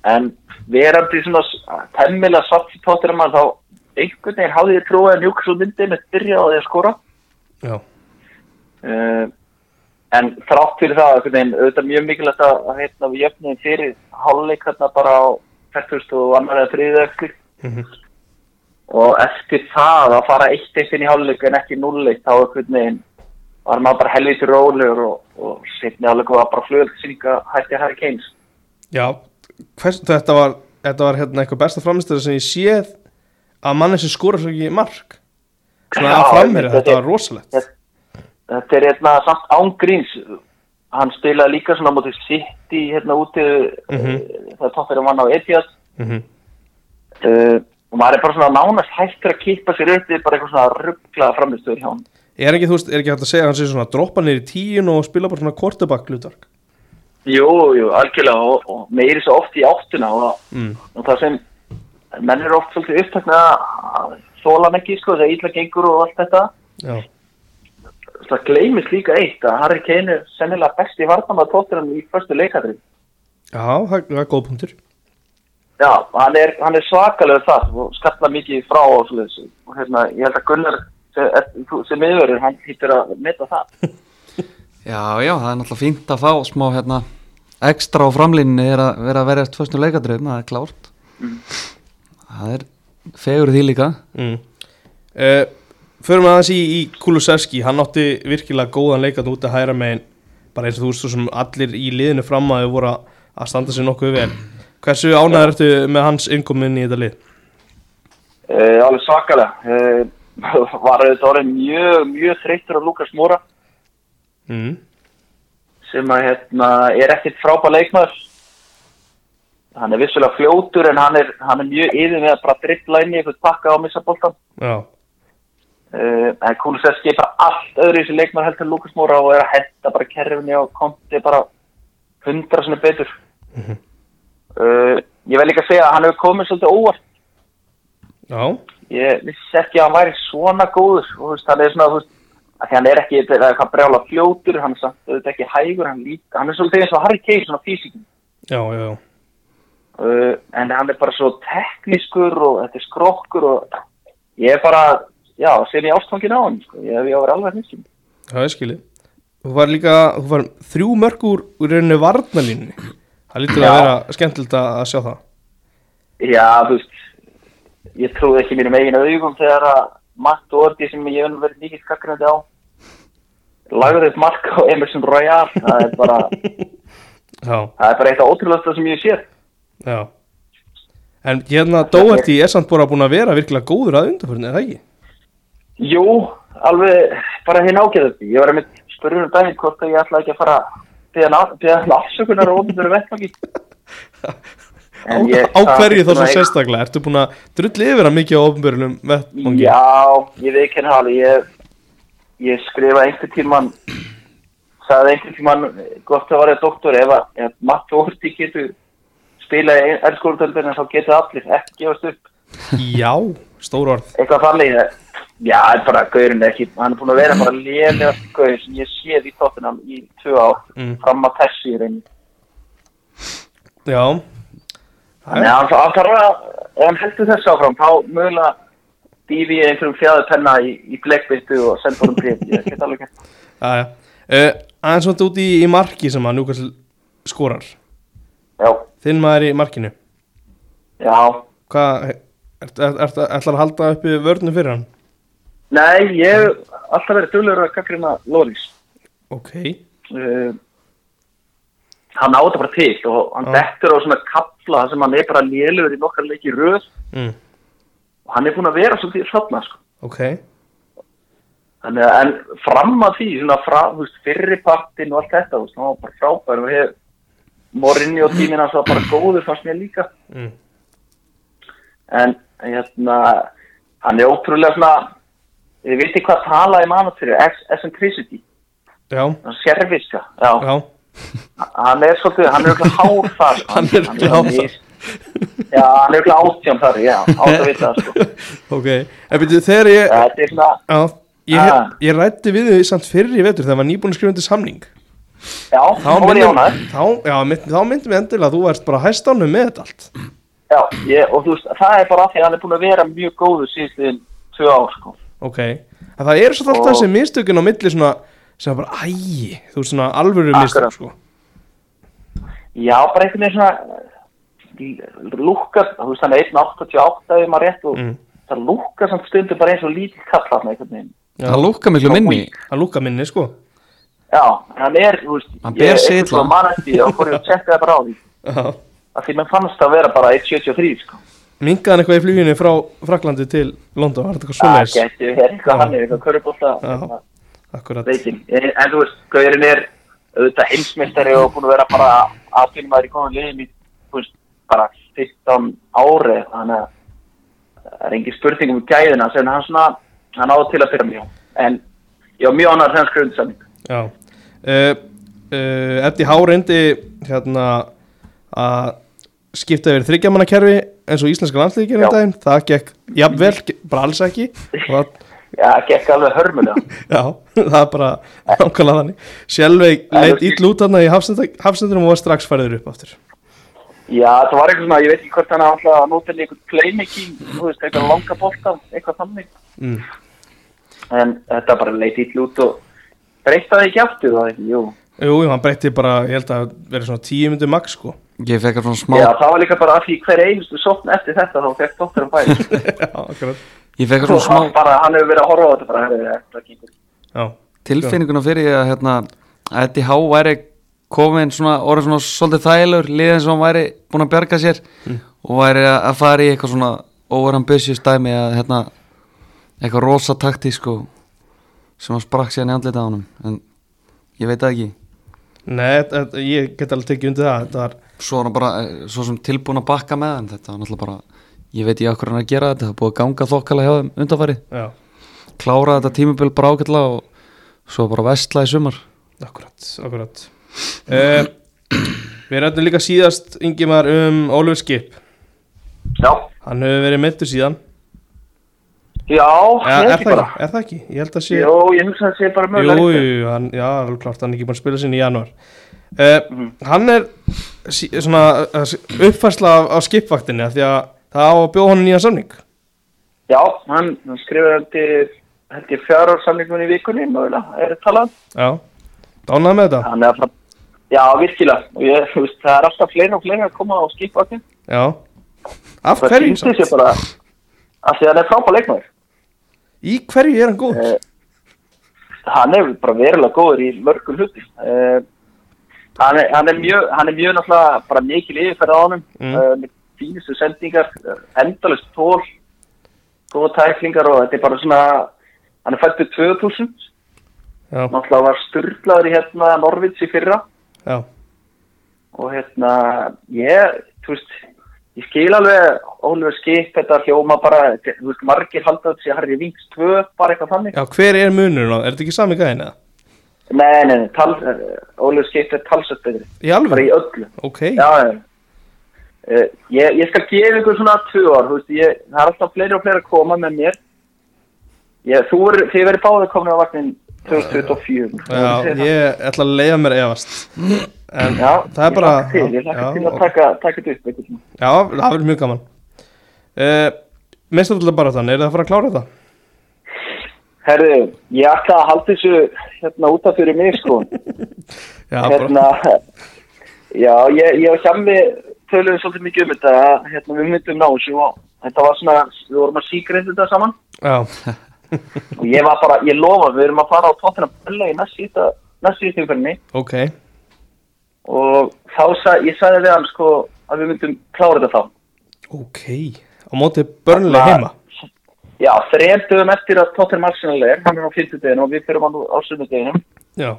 en verandi svona s- temmilega satt í tóttir þá einhvern veginn hafði ég trúið að njúkast úr myndi með byrja á því að skora Já, uh, en þrátt fyrir það einhvern veginn, auðvitað mjög mikilvægt að að, hérna við jöfnum fyrir háluleik hérna bara á 40 og annar eða þriðið eftir Mhm. og eftir það að fara eitt eitt inn í hálfleik en ekki núlleitt þá einhvern veginn var maður bara helviti rólegur og, og setni hálfleik var bara flugöld synga hætti Harry Keynes Já, hvers, þetta var, þetta var hérna eitthvað besta framistöðu sem ég séð að manni sem skora svo ekki mark. Svona Já, að framherja, þetta þetta var rosalegt. þetta- þetta er hérna samt ángríns hann spilaði líka svona mútið sitt í hérna úti Mhm. það toppir að manna á Etihad. Mm uh, og maður er bara svona nánast hættur að kippa sér upp við bara eitthvað svona rugglaða framistöður hjá hann Er ekki, veist, er ekki hægt að segja að hann sé svona droppa í tíun og spila bara svona quarterback hlutverk? Jú, jú, algjörlega og, og meiri svo oft í áttuna og, mm. og það sem menn eru oft svolítið upptakna að þóla hann ekki, sko, þegar ítla gengur og allt þetta. Já, það gleymist líka eitt að Harry Kane er sennilega besti varnamað tóttir í förstu leikadri. Já það, það er góð punktur. Já, hann er, er svakalega það og skalla mikið frá og og hérna, ég held að Gunnar sem, sem miðverður, hann hýttur að metta það. (laughs) Já, já, það er náttúrulega fínt að fá smá hérna ekstra á framlínni er að vera að verjast föstum leikadröfum, það er klárt. Það er fegur því líka. Mm. uh, Förum aðeins í, í Kulusevski. Hann átti virkilega góðan leikat út að hæra megin. Bara eins og þú veist svo sem allir í liðinu fram að þau voru að- standa sér nokkuð vel. Hversu ánæður ertu með hans innkomin í þetta lið? uh, alveg svakalega. Uh, (laughs) var auðvitað orðið mjög, mjög þreytur á Lukas Móra Mm. sem að hérna er ekkert frábæð leikmaður. Hann er vissulega fljótur en hann er, hann er mjög yfir með að bara dribbla inn í eitthvað pakka á að missa boltan Já, uh, en Kulusevski bara allt öðru í þessi leikmaður heldur Lukas Móra og er að henda bara kerfinni og konti bara hundra sinni betur. Mhm. uh, ég vil líka segja að hann hefur komið svolítið óvart. Já, ég vissi ekki að hann væri svona góður og þú veist, hann er svona, þú veist að hann er ekki, það er eitthvað brjála fljótur hann er samt, auðvitað ekki hægur, hann líka hann er svolítið eins og Harry Kane, svona físikin já, já, já. uh, en hann er bara svo teknískur og þetta er skrokkur og ég er bara, já, sem ég ástfangin á hann sko. ég hef vera alveg hinskin Það er skilið. Þú var líka, þú var þrjú mörg úr, rauninni varnalínni Það lítur að vera skemmtilegt að sjá það. Já, þú veist ég trúði ekki mínum eigin augum þegar að Matt Ordi sem ég hef verið mikið skakkrandi á lagði upp mark á Emerson Royal það er bara, (laughs) Já, það er bara eitt af ótrúlega sem ég sé já. En hérna Doherty er samt bara búin að vera virkilega góður að undarförni, er það ekki? Jú, alveg bara hinn ágæðu Ég var einmitt spurður um daginn hvort að ég ætla ekki að fara beða hann afsökunar og ofnbjörðu vettmangi (laughs) Á, á hverju þá svo sérstaklega? Ertu búin að drulli yfir að mikið á ofnbörunum vettmangi? Já, ég veit ekki alveg ég, ég skrifa einhvern tíman sagði einhvern tíman gott að vera doktor ef, að- ef Matt Orti getur spila í elskórutöldinu þá getur allir ekki gefast upp Já, stór orð eitthvað þannig já, bara gaurin ekki hann er búin að vera bara lélega gaur sem ég séð í tóttunum í tvö ár Mm. fram að þessi reyni Já, þannig að hann hann þarf að ef hann heldur þess áfram þá mögulega dýfi ég einhverjum fjáðu penna í, í blekkbyttu og senda honum breyf ég get alveg gert (laughs) já, já. Uh, Aðeins svona út í, í marki sem að Newcastle skorar. Já, Þinn maður í markinu. Já, Hvað, ert- ert- ert- ætlar að halda uppi vörnum fyrir hann? nei, ég hef alltaf verið duglegur að gaggrina Lórís Ok, uh, hann á þetta bara til og hann Já. dettur á svona kapla þar sem hann er bara lélugur í nokkar leiki í röð mm. og hann er búin að vera svolítið þarna sko ok Þannig að en fram að því, svona frá, þú veist, fyrripartin og allt þetta, þú veist, hann var bara frábær og hef Morinni og tíminn hans var bara góður fannst mér líka. mm. En, hérna, hann er ótrúlega svona, ég veit ekki hvað tala ég mann fyrir, eccentricity, Já, serviska, já. já, Hann er svolítið, hann er okkur hár þar. sko. Hann er örugglega hár þar. Já, hann er okkur átján þar, já, átt að vita það, sko. ok En byrju, þegar ég Þetta er svona, Já, ég, Ah. ég rætti við þau samt fyrir í vetur þegar var nýbúin að skrifa undir samning já, Þá var ég ánæður. þá, þá myndi við endilega að þú ert bara hæst ánum með þetta allt Já, ég, og þú veist, það er bara af því að hann er búin að vera mjög góður síðustiðin tvö ár, sko. Ok, en það eru svo sem er bara, æ, þú veist svona alvöru mistök sko Já, bara einhvern veginn svona lúkkar, þú veist hann er 1.88 ef maður rétt og mm. það lúkkar samt stundum bara eins og lítill kall hann einhvern veginn. Það lúkka miklu minni Hann lúka minni sko Já, hann er, þú veist, Hann ber sig illa. mann eftir og fór ég að tjekka það bara á því. Já Af því mér fannst það að vera bara 1.73 sko. Minkaði hann eitthvað í fluginu frá Fraklandi til London, var þetta eitthvað Það svoleiðis? geti verið eitthvað hann er eitthvað körubólta. Akkurat veitin. En þú veist, Gaurin er auðvitað heimsmeistari og búin að vera bara aðfinnum aðri komin liðin í, veist, bara 15 ári. Þannig að það er engin spurning um gæðina sem hann svona, hann áður til að fyrir mjög. En ég var mjög annar þegar skrifum samning. Já uh, uh, Eddie Há reyndi hérna að skipta yfir þryggjamannakerfi eins og íslenska landslíkir Já. daginn, það gekk jafnvel, bara alls ekki (laughs) og það, Já, það gekk alveg hörmulega. (laughs) já, það er bara nákvæmlega þannig Sjálfveig En leit þú- ítl út þarna í hafsendurum og var strax færður upp aftur Já, það var eitthvað svona, ég veit ekki hvort hann ætla að nota eitthvað playmaking, þú veist, eitthvað langa bolta, eitthvað þannig. mm. En þetta bara leit ítl út og breytaði ekki aftur það ekki, jú. Jú, jú, hann breytti bara, ég held að verið svona tíu myndu max sko Ég fekk svona smá Já, það var líka bara af því hver einustu sókn eftir þetta þá fekk að. (laughs) Já, akkurat Ég fekk Svo svona hann smá bara, hann hefur verið að horfa á þetta bara, þetta tilfinninguna fyrir að hérna að Eddie Há væri komin svona orðið svona svolítið þægilegur liðin sem hann væri búin að bjarga sér og væri að að fara í eitthvað svona overambitious dæmi að hérna eitthvað rosa taktísk og sem hann sprakk síðan í andlita á honum en ég veit það ekki. Nei, þetta- ég get alveg tekið undir það Þetta var, svo er hann bara eh, svo sem tilbúin að bakka með en þetta var náttúrulega bara ég veit ég okkur hann að gera þetta það búið að ganga þokkala hjá þeim undanfarið. Já, klára þetta tímabil bara ágætlega og svo bara vestla í sumar. Akkurat, akkurat. Uh, Við rættum líka síðast Ingimar um Oliver Skip. Já, Hann hefur verið meittur síðan. Já, ja, er, það bara. ekki, er það ekki? Ég held að sé Jó, ég hugsa að það sé bara Jú, mögulega. jú, hann, já, alveg klart, hann er ekki búin að spila sinni í janúar. Uh, Mhm. Hann er sí, svona uh, uppfærsla af, af skipvaktinni af því að það á að bjóða hann nýja samning Já, hann, hann skrifaði heldur, held ég fjárársamlingun í vikunni, mögulega, er það talað. Já, dánað með þetta Hann alltaf, já, virkilega. Ég, veist, það er alltaf fleiri og fleiri að koma á skipvaktin. Já Af Það hverju? samt? sér bara, að hann er frábæð leikmaður. Í hverju er hann góð? Eh, hann er bara verulega góður í mörgum hluti uh, hann, er, hann er mjög hann er mjög náttúrulega bara mikil yfirferð á honum Mm. uh, fínustu sendingar uh, endalist tól góða tæklingar og þetta er bara svona hann er fættur 2000 Já, náttúrulega var styrlaður í hérna Norvits í fyrra já, og hérna ég, þú veist ég skil alveg Ólfur skip þetta hljóma bara, þú veist, margir halda þessi Harry Winks 2, bara eitthvað þannig já, hver er munurinn á? Er þetta ekki sami gæðin eða? Nei, nei, nei, Ólfur skip er talsett betri Í bara alveg? í öllu Ok, já, já. Uh, ég, ég skal gefa ykkur svona tvö ár, þú veist, ég, það er alltaf fleiri og fleiri að koma með mér. Ég, þú er, þið verið báðið komin á vagnin 2024 já, ég ætla að leiða mér efast. En já, það er bara til, ég hlakka til að taka, taka þetta upp. Já, það verður mjög gaman. Uh, Meistarallega bara þannig, er það að fara að klára þetta? Herðu, ég ætla að halda þessu hérna út af fyrir mig sko. (laughs) Já, bara, hérna, já, ég, ég og Hjammi töluðum svolítið mikið um þetta hérna, við myndum ná þessu og þetta var svona, við vorum að síkreita þetta saman. Já, og ég var bara, ég lofa, við erum að fara á tóttina bella í næst síta, næst síta umferðinni. Ok. Og þá sa, ég sagði við hann sko að við myndum klára þetta þá. Ok, á móti börnlega heima? Já, þreim dögum eftir að Tottenham Arsenal er, hann er á 50 deginu og við hann á sunnudeginu Já,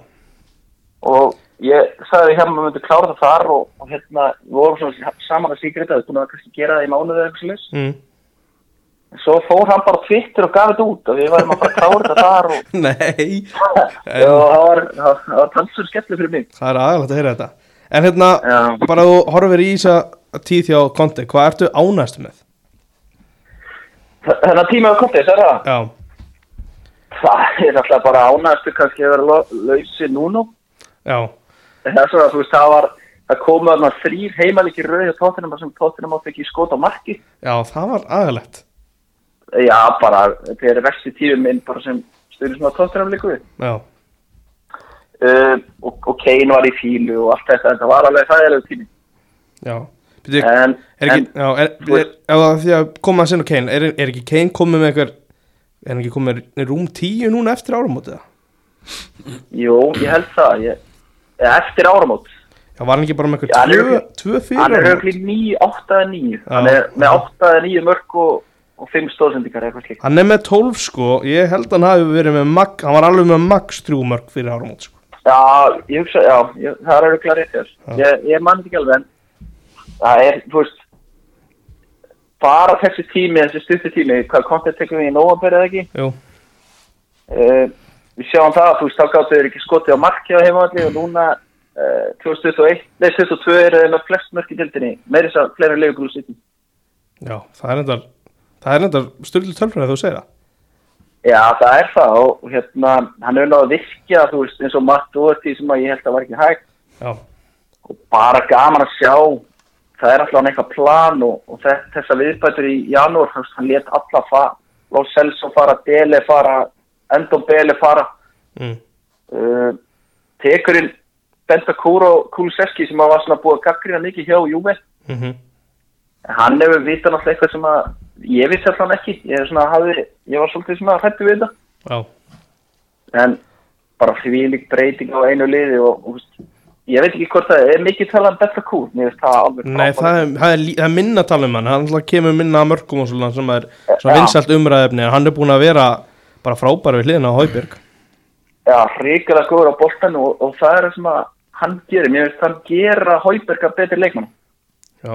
og ég sagði hérna að við myndum klára það þar og, og hérna, vorum svona saman að síkrita, við búin að kannski gera það í mánuðu eða eitthvað slis. mm. Svo fór hann bara á Twitter og gaf þetta út og við varum að fara að klára þetta þar og, (laughs) það var, það það var talsur skemmtileg fyrir mig. Það er aðalegt að heyra þetta En hérna, Já. bara þú horfir í þessa tíð hjá Conte, hvað ertu ánæstu með? Þannig að tíma á kontis, er það? Já, Það er alltaf bara ánægstu kannski að vera lo- lausi núna. já, Er svona, þú veist, það var, það komu þarna þrýr heimalíkir rauði á Tottenham sem Tottenham átti ekki skot á marki. já, það var aðalegt Já, bara, þetta er versti tífum minn bara sem styrir svona Tottenham líku. Já, Uh, og, og Kane var í fílu og allt þetta, þetta var alveg þægilegu tími. já Byrju, en, er ekki, en já, er, er, það því að koma að sinna Kane er, er ekki Kane komið með eitthvað er ekki komið með rúm tíu núna eftir áramótið það? jú, ég held það ég, eftir áramót. Já, var hann ekki bara með eitthvað tvö, örugglega- tvö fyrir hann er áramót? höfli 9, 8 eða 9 hann er með 8 eða 9 mörg og, og 5 stóðsendingar eitthvað slíkt. Hann er með 12 sko, ég held að hann hafi verið með mag, hann var alveg með max 3 mörg fyrir áramót sko. já, ég hugsa, já, ég, það er auðvitað rétt ég, ég mann ekki alveg en það er, þú veist bara þessi tími, þessi stuttu tími hvað kontið tekum við í eða ekki? Jú, uh, við sjáum það, þú veist, þá gáttu þeir ekki skotið á marki á heimavalli og núna uh, 2021, nei 2022 eru þeir með flest mörk í dildinni, meiri þess að fleiri leifugúlu sýttum. já, það er endar það er endar styrlu tölfræði að þú segir það. Já, það er það og hérna, hann er náðu að virkja, þú veist, eins og Matt Doherty sem að ég held að var ekki hægt. Já, og bara gaman að sjá, það er alltaf eitthvað plan og, og þess, þessa viðbætur í janúar, hann let alla fara, Ló Celso fara, Dele fara, Endon Bele fara, mm. uh, tekurinn Benta Kúro Kuliseski sem að var svona búið að gaggrina mikið hjá Júve Mm hann hefur vitað náttúrulega eitthvað sem að ég vissi alltaf ekki. Ég, svona, hafði, ég var svolítið svona hrættu við þetta. Já, en bara þvílík breyting á einu liði og, og ég veit ekki hvort það er mikið talað um Benta Kúr mér finnst það alveg nei, það er, það er, það er minna að tala um hann, hann kemur minna að mörgum og svona sem er svona Já. vinsælt umræðefni hann er búin að vera bara frábæra við hliðina á Hauberg já, hrikalega góður á boltan og, og það er það sem að hann gerir. Mér finnst hann gera Hauberga betri leikmann. Já,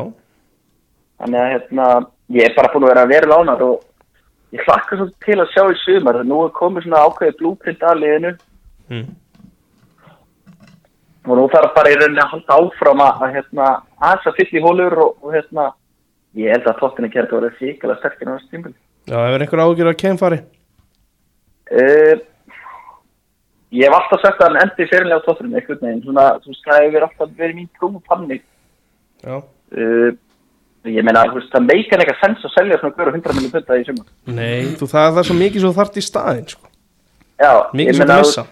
þannig að hérna, ég er bara búin að vera að vera lánar og ég hlakka svo til að sjá í sumar. Nú er komið svona ákveðið blúprint að liðinu. Mm. og nú þarf bara í rauninni að halda áfram að, að hérna, aðeins að fylla í hólur og, og hérna, ég held að tóttinni kært að vera fíkala sterkir á þessu tímpil Já, hefur einhver ágjur að Kane fari? Uh, ég hef alltaf sagt að hann endi fyrirlega á tóttinni einhvern veginn, svona, þú veist, það hefur alltaf verið mín trú panni uh, ég meina, þú veist, það meikar eitthvað sens að selja svona hverju 100 miljón punta í sumar. Nei, þú, það, það er svo mikið svo þart í staðinn sko. já, Mikið ég meina, það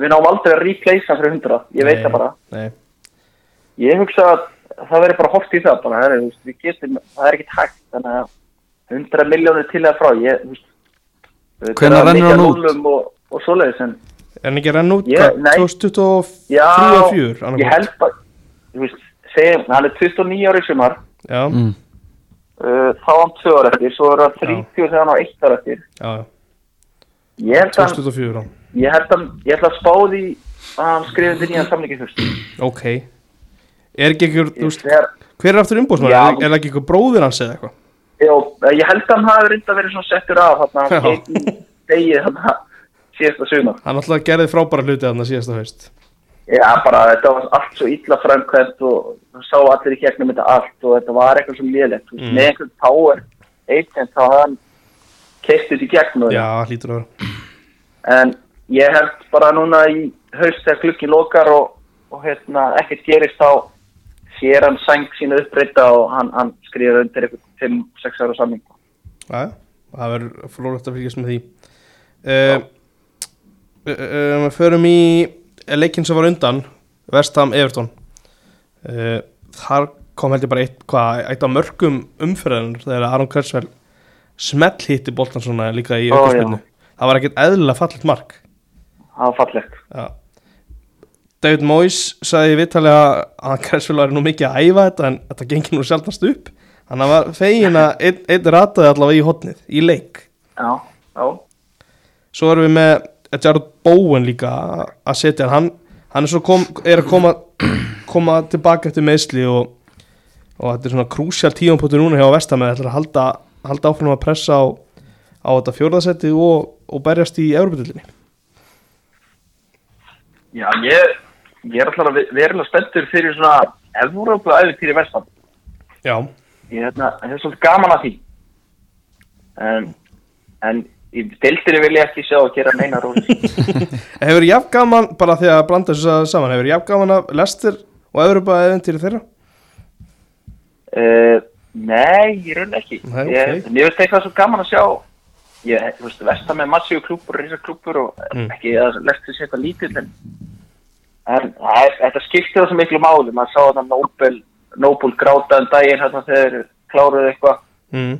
við náum aldrei að replace hann fyrir 100 ég veit Nei, það bara. Nei, ég hugsa að það verður bara hort í það bara, herri, þú veist, getum, það er ekkit hægt 100 miljónir til eða frá ég, þú veist er það rennur hann út? og, og svoleiðis en er hann ekki að renna út nei. 2023 já, og 4 ég held bara þú veist, segjum, hann er 29 ári sumar Já, mm. uh, þá hann 2 ára eftir, svo er hann 30 þegar hann á 1 ára eftir já, já, ég held að, 2024 já. ég held að, ég held að spáði að hann skrifið inn í hann samlingi fyrst Ok Er ekki einhver, þú veist, hver er aftur umbúðsmaður? Já. Er, er það ekki einhver bróðir hans eða eitthvað? Jó, ég held að hann hafi reynda verið svona settur af þarna, Já. hann keiti degið þarna síðasta sumar. Hann alltaf gerði frábæra hluti þarna síðasta haust Já, bara þetta var allt svo illa framkvæmt og það sá allir í gegnum þetta allt og þetta var eitthvað sem liðlegt. Mm. Með einhvern power agent þá hann keistið í gegnum Já, hlýtur að vera En ég held bara núna í haust þegar klukkin lokar og, og hérna, ekkert gerist þá sér hann sæng sína uppbreyta og hann, hann skrifir undir eitthvað 5-6 ára já, það verður flórætt að fylgjast með því. Uh, uh, uh, Förum í leikinn sem var undan Vestham Everton. Þar kom held ég bara eitt, hvað, eitt af mörgum umferðin þegar Aron Kværsvel smell hitti boltan svona líka í aukarspilnu Það var ekkert eðlilega fallet mark. Það var fallegt. Já. David Moyes sagði í viðtalið að Kværsvel var nú mikið að æfa þetta en þetta gengið nú sjálfnast upp. Að var fegin að einn ein rataði allavega í hotnið, í leik. Já, já. Svo erum við með Jared Bowen líka að setja hann, hann er, kom, er að koma, koma tilbaka eftir meðsli og, og þetta er svona krúsjál tíumpóttur núna hjá Vestamæð ætlar að halda, halda áfram að pressa á, á þetta fjórðasetti og, og berjast í Európa-dildinni Já, ég, ég er alltaf verilega spenntur fyrir svona Evrópu æfintýri vestan. Já, Ég hérna, ég hef svolítið gaman að því. En, en í deildinni vil ég ekki sjá að gera neina (laughs) róli. hefur jafn gaman bara því að blanda þessu saman, hefur jafn gaman að Lester og Európa-æfintýri þeirra? uh, nei, ég raun ekki. Nei, Ég, ok. en ég veist eitthvað svo gaman að sjá ég, veist, vestan með massíu klúpur og risa klúpur og Mm. ekki að lestur sér eitthvað lítill en, en er- þetta skiptir það svo miklu máli. Maður sá þetta Nobel Noble gráta um daginn hérna þegar þeir kláruðu eitthvað. Mm.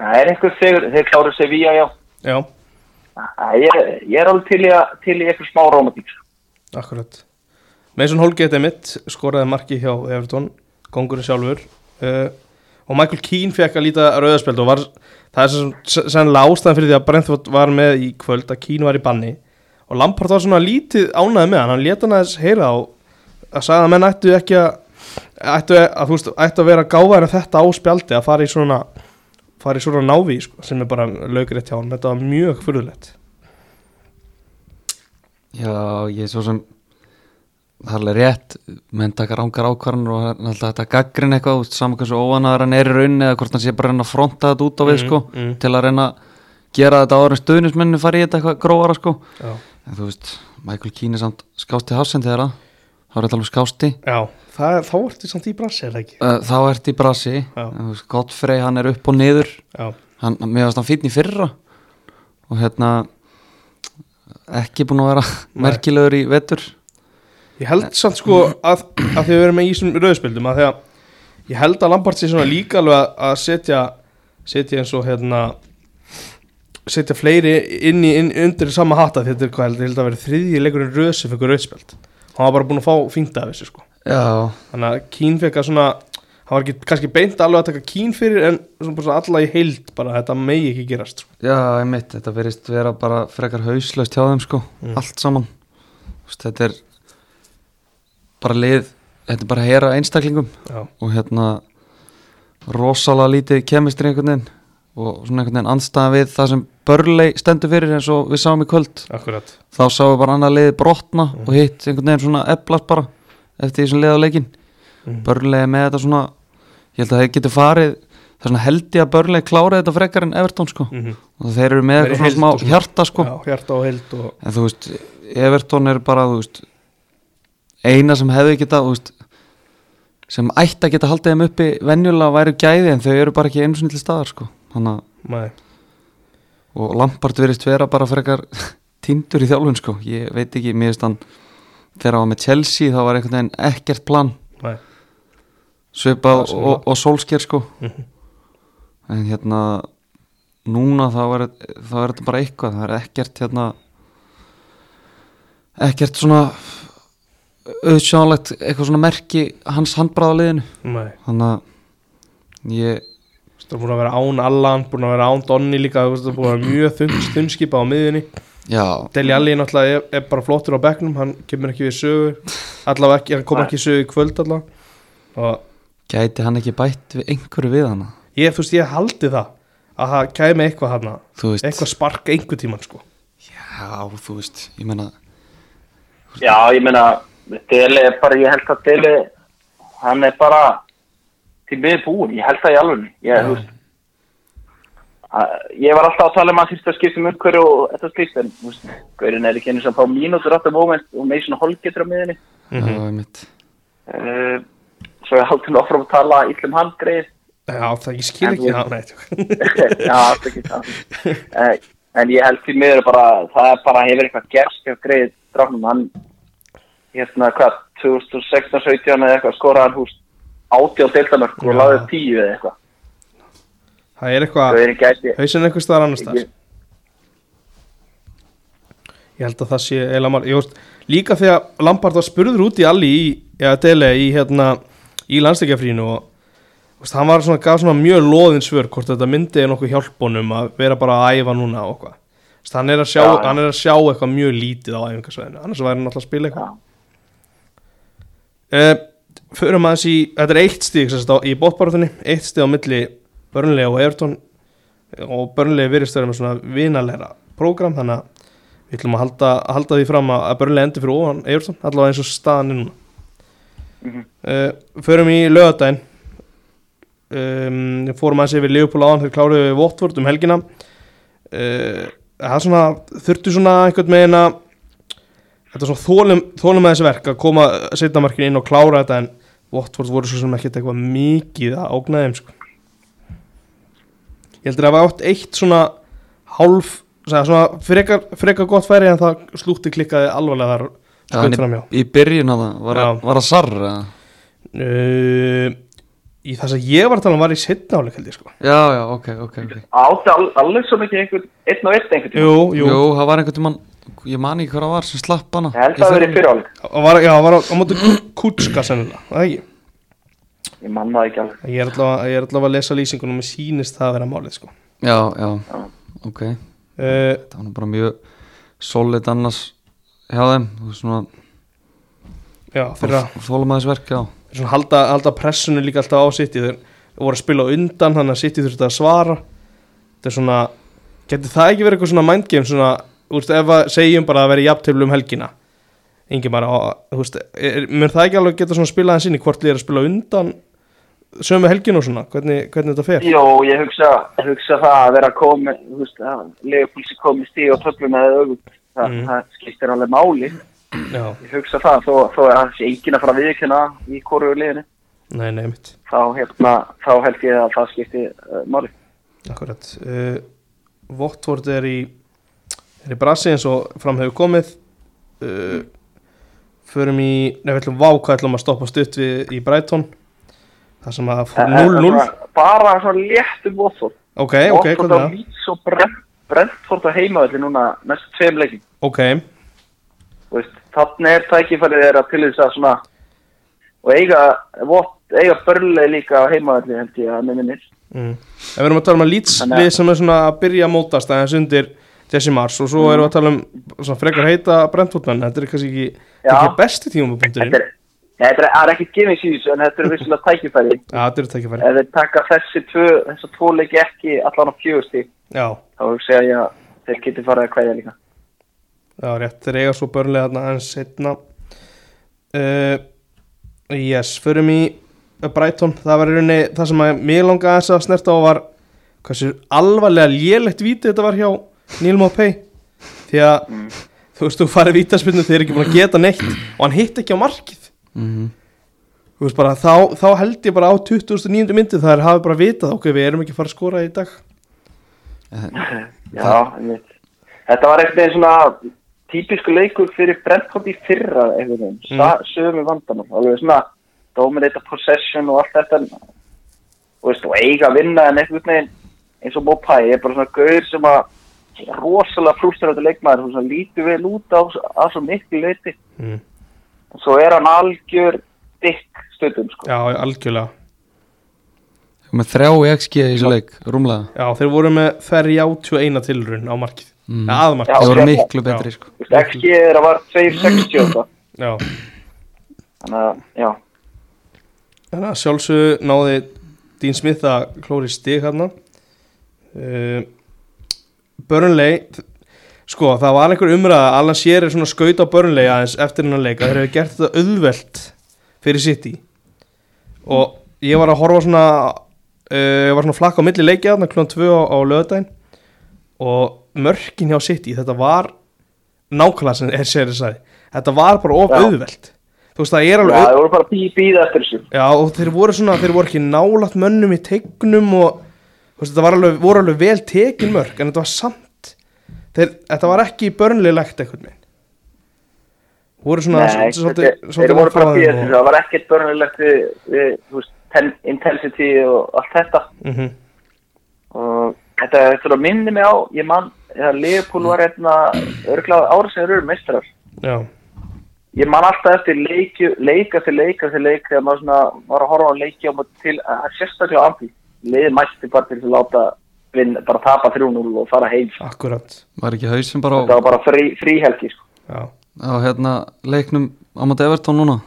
það er einhver þegar þeir kláruðu Sevilla já. Já, Æ, ég, ég er alveg til í, að, til í eitthvað smá romantík sko. akkurat. Mason Holgate mitt. Skoraði marki hjá Everton. Kongurinn sjálfur. Uh, og Michael Keane fekk að líta rauðarspjöld og var, það er sem sennilega ástæðan fyrir því að Brentford var með í kvöld að Keane var í banni og Lampard var svona lítið ánæði með hann. Hann leta hann aðeins heyra og að sagði að menn ættu ekki að ættu að, veist, ættu að vera gáðar en þetta á spjaldi að fara í svona fara í svona návi sko, sem er bara lögrétt hjá hann, þetta var mjög fyrðulegt Já, ég er svo sem það er alveg rétt. Menn taka rángar ákvarðanir og alltaf þetta gaggrin eitthvað, saman hversu óanaður hann er í rauninni eða hvort hann sé bara að reyna að fronta þetta út á við Mm, sko, mm. til að reyna að gera þetta en stöðnismennu fari í þetta eitthvað grófara sko, Já, en þú veist Michael Keane er samt skásti hafsend þeirra þá er þetta alveg skásti. Já. Það þá ertu samt í brasi, er það ekki? uh, þá ert í brasi, Godfrey hann er upp og niður, hann, mér varst hann fínn í fyrra. Og hérna ekki búin að vera merkilegur í vetur. Ég held samt sko að, að því að við erum með í þessum rauðspildum að því að ég held að Lampard sé svona líka alveg að setja setja eins og hérna setja fleiri inn í inn, undir sama hatta þetta er hvað held, ég held að vera þriðji leikurinn rauðsi fyrir rauðspild hann var bara búin að fá fínt af þessu sko. Já, þannig að Kín fekk að svona hann var ekki kannski beint alveg að taka Kín fyrir en svona bara svona alla í heild bara þetta megi ekki gerast sko. Já, einmitt, þetta verist vera bara frekar hauslaust hjá þeim sko, Mm. allt saman. Þú veist, Þetta er bara lið, þetta er bara að hera einstaklingum Já, og hérna rosalega lítið kemistri einhvern veginn og svona einhvern veginn andstæða við það sem börlei stendur fyrir eins og við sáum í kvöld. Akkurat. Þá sáum við bara annað liðið brotna Mm. og hitt einhvern veginn svona eflast bara eftir því sem liða leikin mm. börlei með þetta svona ég held að þeir getur farið það er svona held ég að börlei klára þetta frekar en Everton sko. Mm -hmm. og þeir eru með Þeir eitthvað svona og smá hjarta sko. Já, hjarta og heild og en þú veist, Everton er bara veist, eina sem hefði geta veist, sem ætti að geta haldið þeim uppi venjulega væri gæði en þau eru bara ekki einu sinni til staðar sko. Hanna, Nei, og Lampard verist vera bara frekar tindur í þjálfun sko. Ég veit ekki, mér veist hann þegar hann var með Chelsea þá var einhvern veginn ekkert plan. Svipað sem og, og sólsker sko. Mhm. en hérna núna þá er, þá er þetta bara eitthvað. Það er ekkert hérna ekkert svona auðsjánlegt eitthvað svona merki hans handbráðaliðinu þannig að ég Það er búin að vera án Allan, búin að vera án Donni líka, það er búin að vera mjög þunn, (clears throat) þunnskipa á miðunni. já, Deli Alli náttúrulega er, er bara flottur á bekknum, hann kemur ekki við sögur, allavega ekki, hann kom ekki sögu í kvöld allavega. Og gæti hann ekki bætt við einhverju við hana ég, þú veist, ég haldi það að það kæmi eitthvað veist, eitthvað spark einhver tíman, sko. já, þú veist ég meina, Já, ég meina, Dele er bara, ég held að Dele, hann er bara til miður búin, ég held það í alveg. Ég, að, ég var alltaf að tala um að þýrst að skipta um umhverju og þetta slíkt, en hverjum er ekki einu sem fá mínútur átt af moment og með svona holgetur á miðinni. Mm einmitt Uh, svo ég haldið áfram að tala íllum hann greið. Já, það ég skil ekki það. (laughs) Já, það ekki það. Eh, En ég held því miður bara, það er bara hefur eitthvað gerst hjá greið drafnum, hann, hérna, hvað, 2016-17 eða eitthvað, skoraði hann húst átti á deildamörk og Já. laði upp 10 eða eitthvað. það er eitthvað, hausinn einhver staðar annars staðar. Ég- held að það sé eiginlega marg, líka þegar Lampard var spurður út í Alli í, eða Dele í, hérna, í landsleikjafrínu og veist, hann var svona, gaf svona mjög loðin svör hvort þetta myndi er nokkuð hjálpunum að vera bara að æfa núna og eitthvað. Veist, Hann er, að sjá, er að sjá eitthvað mjög lítið á æfingarsvæðinu, annars væri hann alltaf að spila eitthvað. Já. Uh, förum aðeins í, þetta er eitt stíg í bóttbárðunni, eitt stíg á milli Burnley og Everton. Og Burnley virðist vera með svona vinalegra prógram, þannig að við ætlum að halda, halda því fram að Burnley endur fyrir ofan Everton, allavega eins og staðan núna. Mhm. uh, förum í lögadaginn um, fórum aðeins yfir Leopold áðan þegar kláruðu við Watford um helgina. Uh, það er svona þurftu svona einhvern megin að þetta er svona þólum, þólum að þessi verk að koma setnamarkin inn og klára þetta en Watford voru svo sem ekkert eitthvað mikið að ógna þeim sko. ég heldur að það var átt eitt svona hálf svona, svona frekar, frekar gott færi en það slútti klikkaði alvarlega þar Já, skutt en framjá í, í byrjun að það var, Já. að- var að sarra uh, í það sem ég var að tala um var í setna áleik held ég sko Já, já, ok, ok, ok Átti all, alveg svo mikið einhvern, einn og einn einhvern tíma. Jú, Jú, jú, það var einhvern tímann Ég man ekki hvað það var sem slapp hana. Ég held að það verið fyrir áleik. Það var, já, það var á, á móti kútska sennilega, það er ekki? Ég man það ekki alveg. Ég er allavega, ég er allavega að lesa lýsingunum og mér sýnist það að vera málið sko. Já, já, Já. ok. Uh, Það var nú bara mjög solid annars hjá þeim. Þú veist svona Já, fyrir að Þólumæðisverk, já. Svona halda, halda pressunni líka alltaf á City. Þeir voru að spila undan þannig að City þurfti að svara. Þetta er svona getur það ekki verið eitthvað svona mindgame svona, veist, ef að segjum bara að vera jafntöflu um helgina engi bara, mér það ekki alveg geta svona spilað hans inn í hvort lið er að spila undan sömu helginu og svona, hvernig, hvernig þetta fer Jó, ég hugsa, hugsa það að vera komið, þú veist, að Leopoldsi komið stíð og töflum með auðvitað. Það, Mm. það skiptir alveg máli. Já, Ég hugsa það, þó, þó er það sé enginn að fara að viðkynna í hvoru liðinu. nei, nei, mitt Þá, hérna, þá held ég að það skipti uh, máli. Akkurat uh, Votvort er í er í brasi eins og fram hefur komið uh, förum í nefnum ætlum vá hvað ætlum að stoppa stutt við í Brighton það sem að fór En- en 0-0 svona- Bara svona léttum Watford. ok, ok, hvað á það? Leeds og Brent, Brentford á heimavelli núna næstu tveim leikin. ok, Þannig er tækifærið þeirra til þess að svona og eiga, Watt, eiga börnlega líka á heimavelli held ég að minnir. mm. ef við erum að tala um að Leeds við sem er svona að byrja að mótast aðeins undir Jesse Mars og svo erum við að tala um svona frekar heita Brentfordmenn þetta er kannski ekki, þetta er ekki besti tímapunkturinn. Þetta er, Nei, þetta er, ekki gefið síðus en þetta er vissulega tækifæri. Já, þetta er tækifæri. Ef þeir taka þessi tvö, þessa tvo leiki ekki allan á fjögusti, Já, þá hugsa ég að þeir geti farið að kvæða líka. Já, rétt, þeir eiga svo börnlega þarna aðeins setna uh, Yes, förum í Brighton, það var í rauninni það sem að mig langaði að snerta á var hversu alvarlega lélegt víti þetta var hjá Neil Maupay því að þú veist, þú farið vítaspinnu þeir eru ekki búin að geta neitt og hann hitt ekki á markið mm þú veist bara, þá, þá held ég bara á 2009. myndi það er hafi bara vitað ok, við erum ekki að fara að skora í dag Já, einmitt. Þetta var veginn svona típisku leikur fyrir Brentford í fyrra Mm. mm. sögum vandamál, alveg svona dominata possession og allt þetta og, veist, og eiga að vinna en einhvern veginn eins og Mopai er bara svona gaur sem að rosalega frústrandi leikmaður sem lítur vel út á, á svo miklu leiti mm. og svo er hann algjör dikk stundum sko. Já, algjörlega. Með þrjá XG í þessu leik, rúmlega. Já, þeir voru með ferri 81 tilrun á markið. Mm. ja, aðmarkið Það voru miklu betri, sko. XG er að var 2.60 og það Já, þannig að, já, þannig að sjálfsög náði Dean Smith að klóri stig hérna. Uh, Burnley sko það var einhver umræða Alan Shearer svona skaut á Burnley aðeins eftir hennar leika þeir hefur gert þetta auðvelt fyrir City. Og ég var að horfa svona uh, ég var svona flakka á milli þarna klúan 2 á, á löðdæn og mörkin hjá City þetta var nákvæmlega sem er Shearer sagði. Þetta var bara of auðvelt. Þú veist það er já alveg það voru bara bí, býða eftir þessu. Já, og þeir voru svona, þeir voru ekki nálat mönnum í tegnum og veist, þetta var alveg, voru alveg vel tekin mörg en þetta var samt þeir, þetta var ekki börnlilegt einhvern veginn. Voru svona Nei, svolítið- þetta- svolítið voru býða og- það var ekkert börnulegt við, við veist, ten, intensity og allt þetta. Mhm, og þetta er svona minni mig á ég mann, þegar Leopold var hérna örgláð ára sem eru mestrar Já, ég man alltaf eftir leikju, leika til leika til leik þegar maður svona var að horfa á á móti til að sérstaklega á amfi liðið mætti bara til að láta vinn, bara tapa 3-0 og fara heim sko. akkurat. Var ekki hausinn bara á, þetta var bara frí, fríhelgi sko. Já, á hérna leiknum á móti Evertón núna?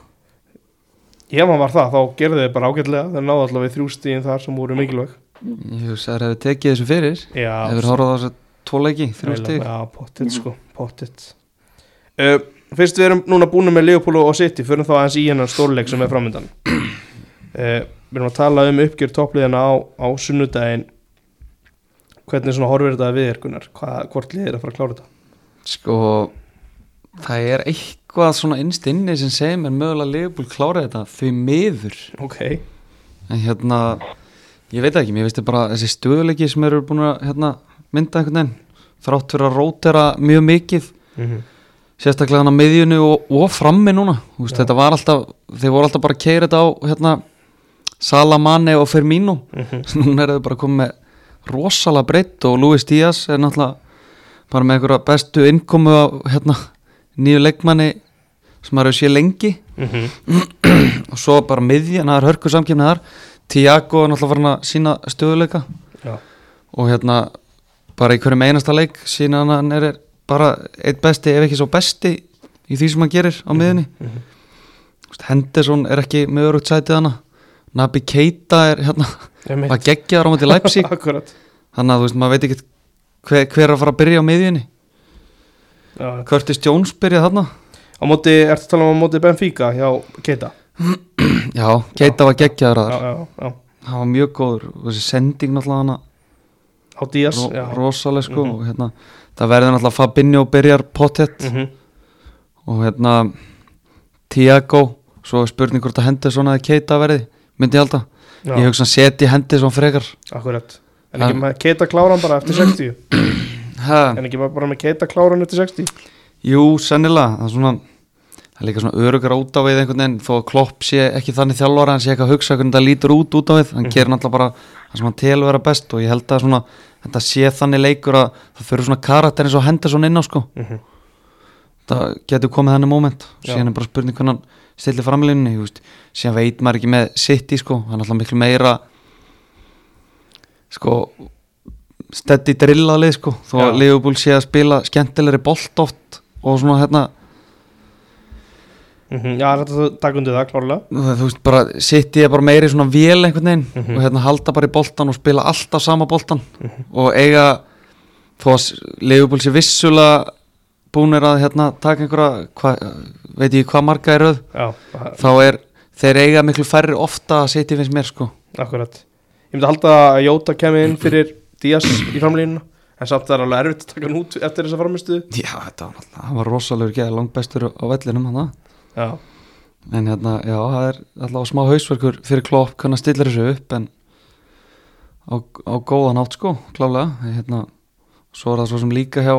Ef hann var það, þá gerðu þeir bara ágætlega. Þeir náðu allavega við þrjústíðin þar sem voru mikilvæg. Ég hugsa að það hefur tekið þessu fyrir. Já, Hefur horfað á þessu tvo leiki, þrjú stig. Já, pottitt sko, pottitt uh, Fyrst við erum núna búin með Leopold og City. Fyrir þá aðeins í hennar stórleik sem er framöndan uh, Við erum að tala um uppgjör toppliðina á, á sunnudaginn Hvernig svona horfir þetta við Gunnar? Hvað, hvort liðir að fara að klára þetta? Sko Það er eitthvað svona innst inni sem segir mér mögulega Leopold klára þetta því miður Ok, en hérna ég veit ekki, mér veist bara þessi stöðuleiki sem eru búin að hérna, mynda einhvern veginn þrátt fyrir að rótera mjög mikið mm sérstaklega hann á miðjunu og, og frammi núna Já. þetta var alltaf, þeir voru alltaf bara að keira þetta á hérna, Salamane og Firmino Mhm. (laughs) núna er þau bara komið með rosalega breytt og Luis Díaz er náttúrulega bara með einhverja bestu innkomu á hérna, nýju leikmanni sem hefur sé lengi Mhm. (clears throat) og svo bara miðjan, það er hörku samkjöfni þar Tiago er náttúrulega farin að sína stöðuleika Já. og hérna bara í hverjum einasta leik sína hann er bara eitt besti ef ekki svo besti í því sem hann gerir á mhm. Þú veist, Henderson er ekki með örugt sætið hana Nabi Keita er hérna var geggjaður á móti Leipzig. (laughs) Þannig að þú veist, maður veit ekki hver, hver er að fara að byrja á miðjunni. Já. Curtis Jones byrja þarna. Á móti, ertu að tala um á móti Benfica hjá Keita? (clears throat) Já, Keita var geggjaður að Já, þar já, já. Hann var mjög góður. Þessi sending náttúrulega hana. Á Díaz ro já. rosaleg sko Mhm. og hérna, það verður náttúrulega Fabinho byrjar pottet Mhm. og hérna Tiago, svo er spurning hvort að Henderson eða Keita verði, myndi ég halda. Já, ég hugsa að setja Henderson frekar. Akkurat. En ekki með Keita kláran bara eftir 60 (clears throat) ha, En ekki bara með Keita kláran eftir 60 jú, sennilega. Það er svona það er líka svona örugar út á við einhvern veginn þó að Klopp sé ekki þannig þjálfara hann sé ekki að hugsa hvernig það lítur út út á við hann Mhm. gerir náttúrulega bara það sem hann telur vera best og ég held að svona þetta sé þannig leikur að það fyrir svona karakter eins og Henderson inn á sko. Mhm. það getur komið þannig moment. Síðan er bara spurning hvernig hann þú veist, síðan veit maður ekki með City sko, hann er alltaf miklu meira sko steddi drillað lið sko þó að. Liverpool sé að spila skemmtilegri bolt oft og svona hérna Mhm. Já, þetta er takk undir það klárlega þú veist bara City er bara meiri svona vél einhvern veginn Mhm. og hérna halda bara í boltan og spila alltaf sama boltan og eiga þó að Liverpool sé vissulega búnir að hérna taka einhverja hva, veit ég hvað marga er röð. Já, þá er þeir eiga miklu færri ofta að City finnst mér sko. Akkurat. Ég myndi halda að Jóta kemi inn fyrir Díaz í framlínuna En samt það er alveg erfitt að taka hann út eftir þessa framistuðu já þetta var var rosalegur geða langt bestur á vellinum hann en hérna já það er alltaf smá hausverkur fyrir klopp kannar stillir þessu upp en á, á góðan átt sko klálega hérna, svo er það svo sem líka hjá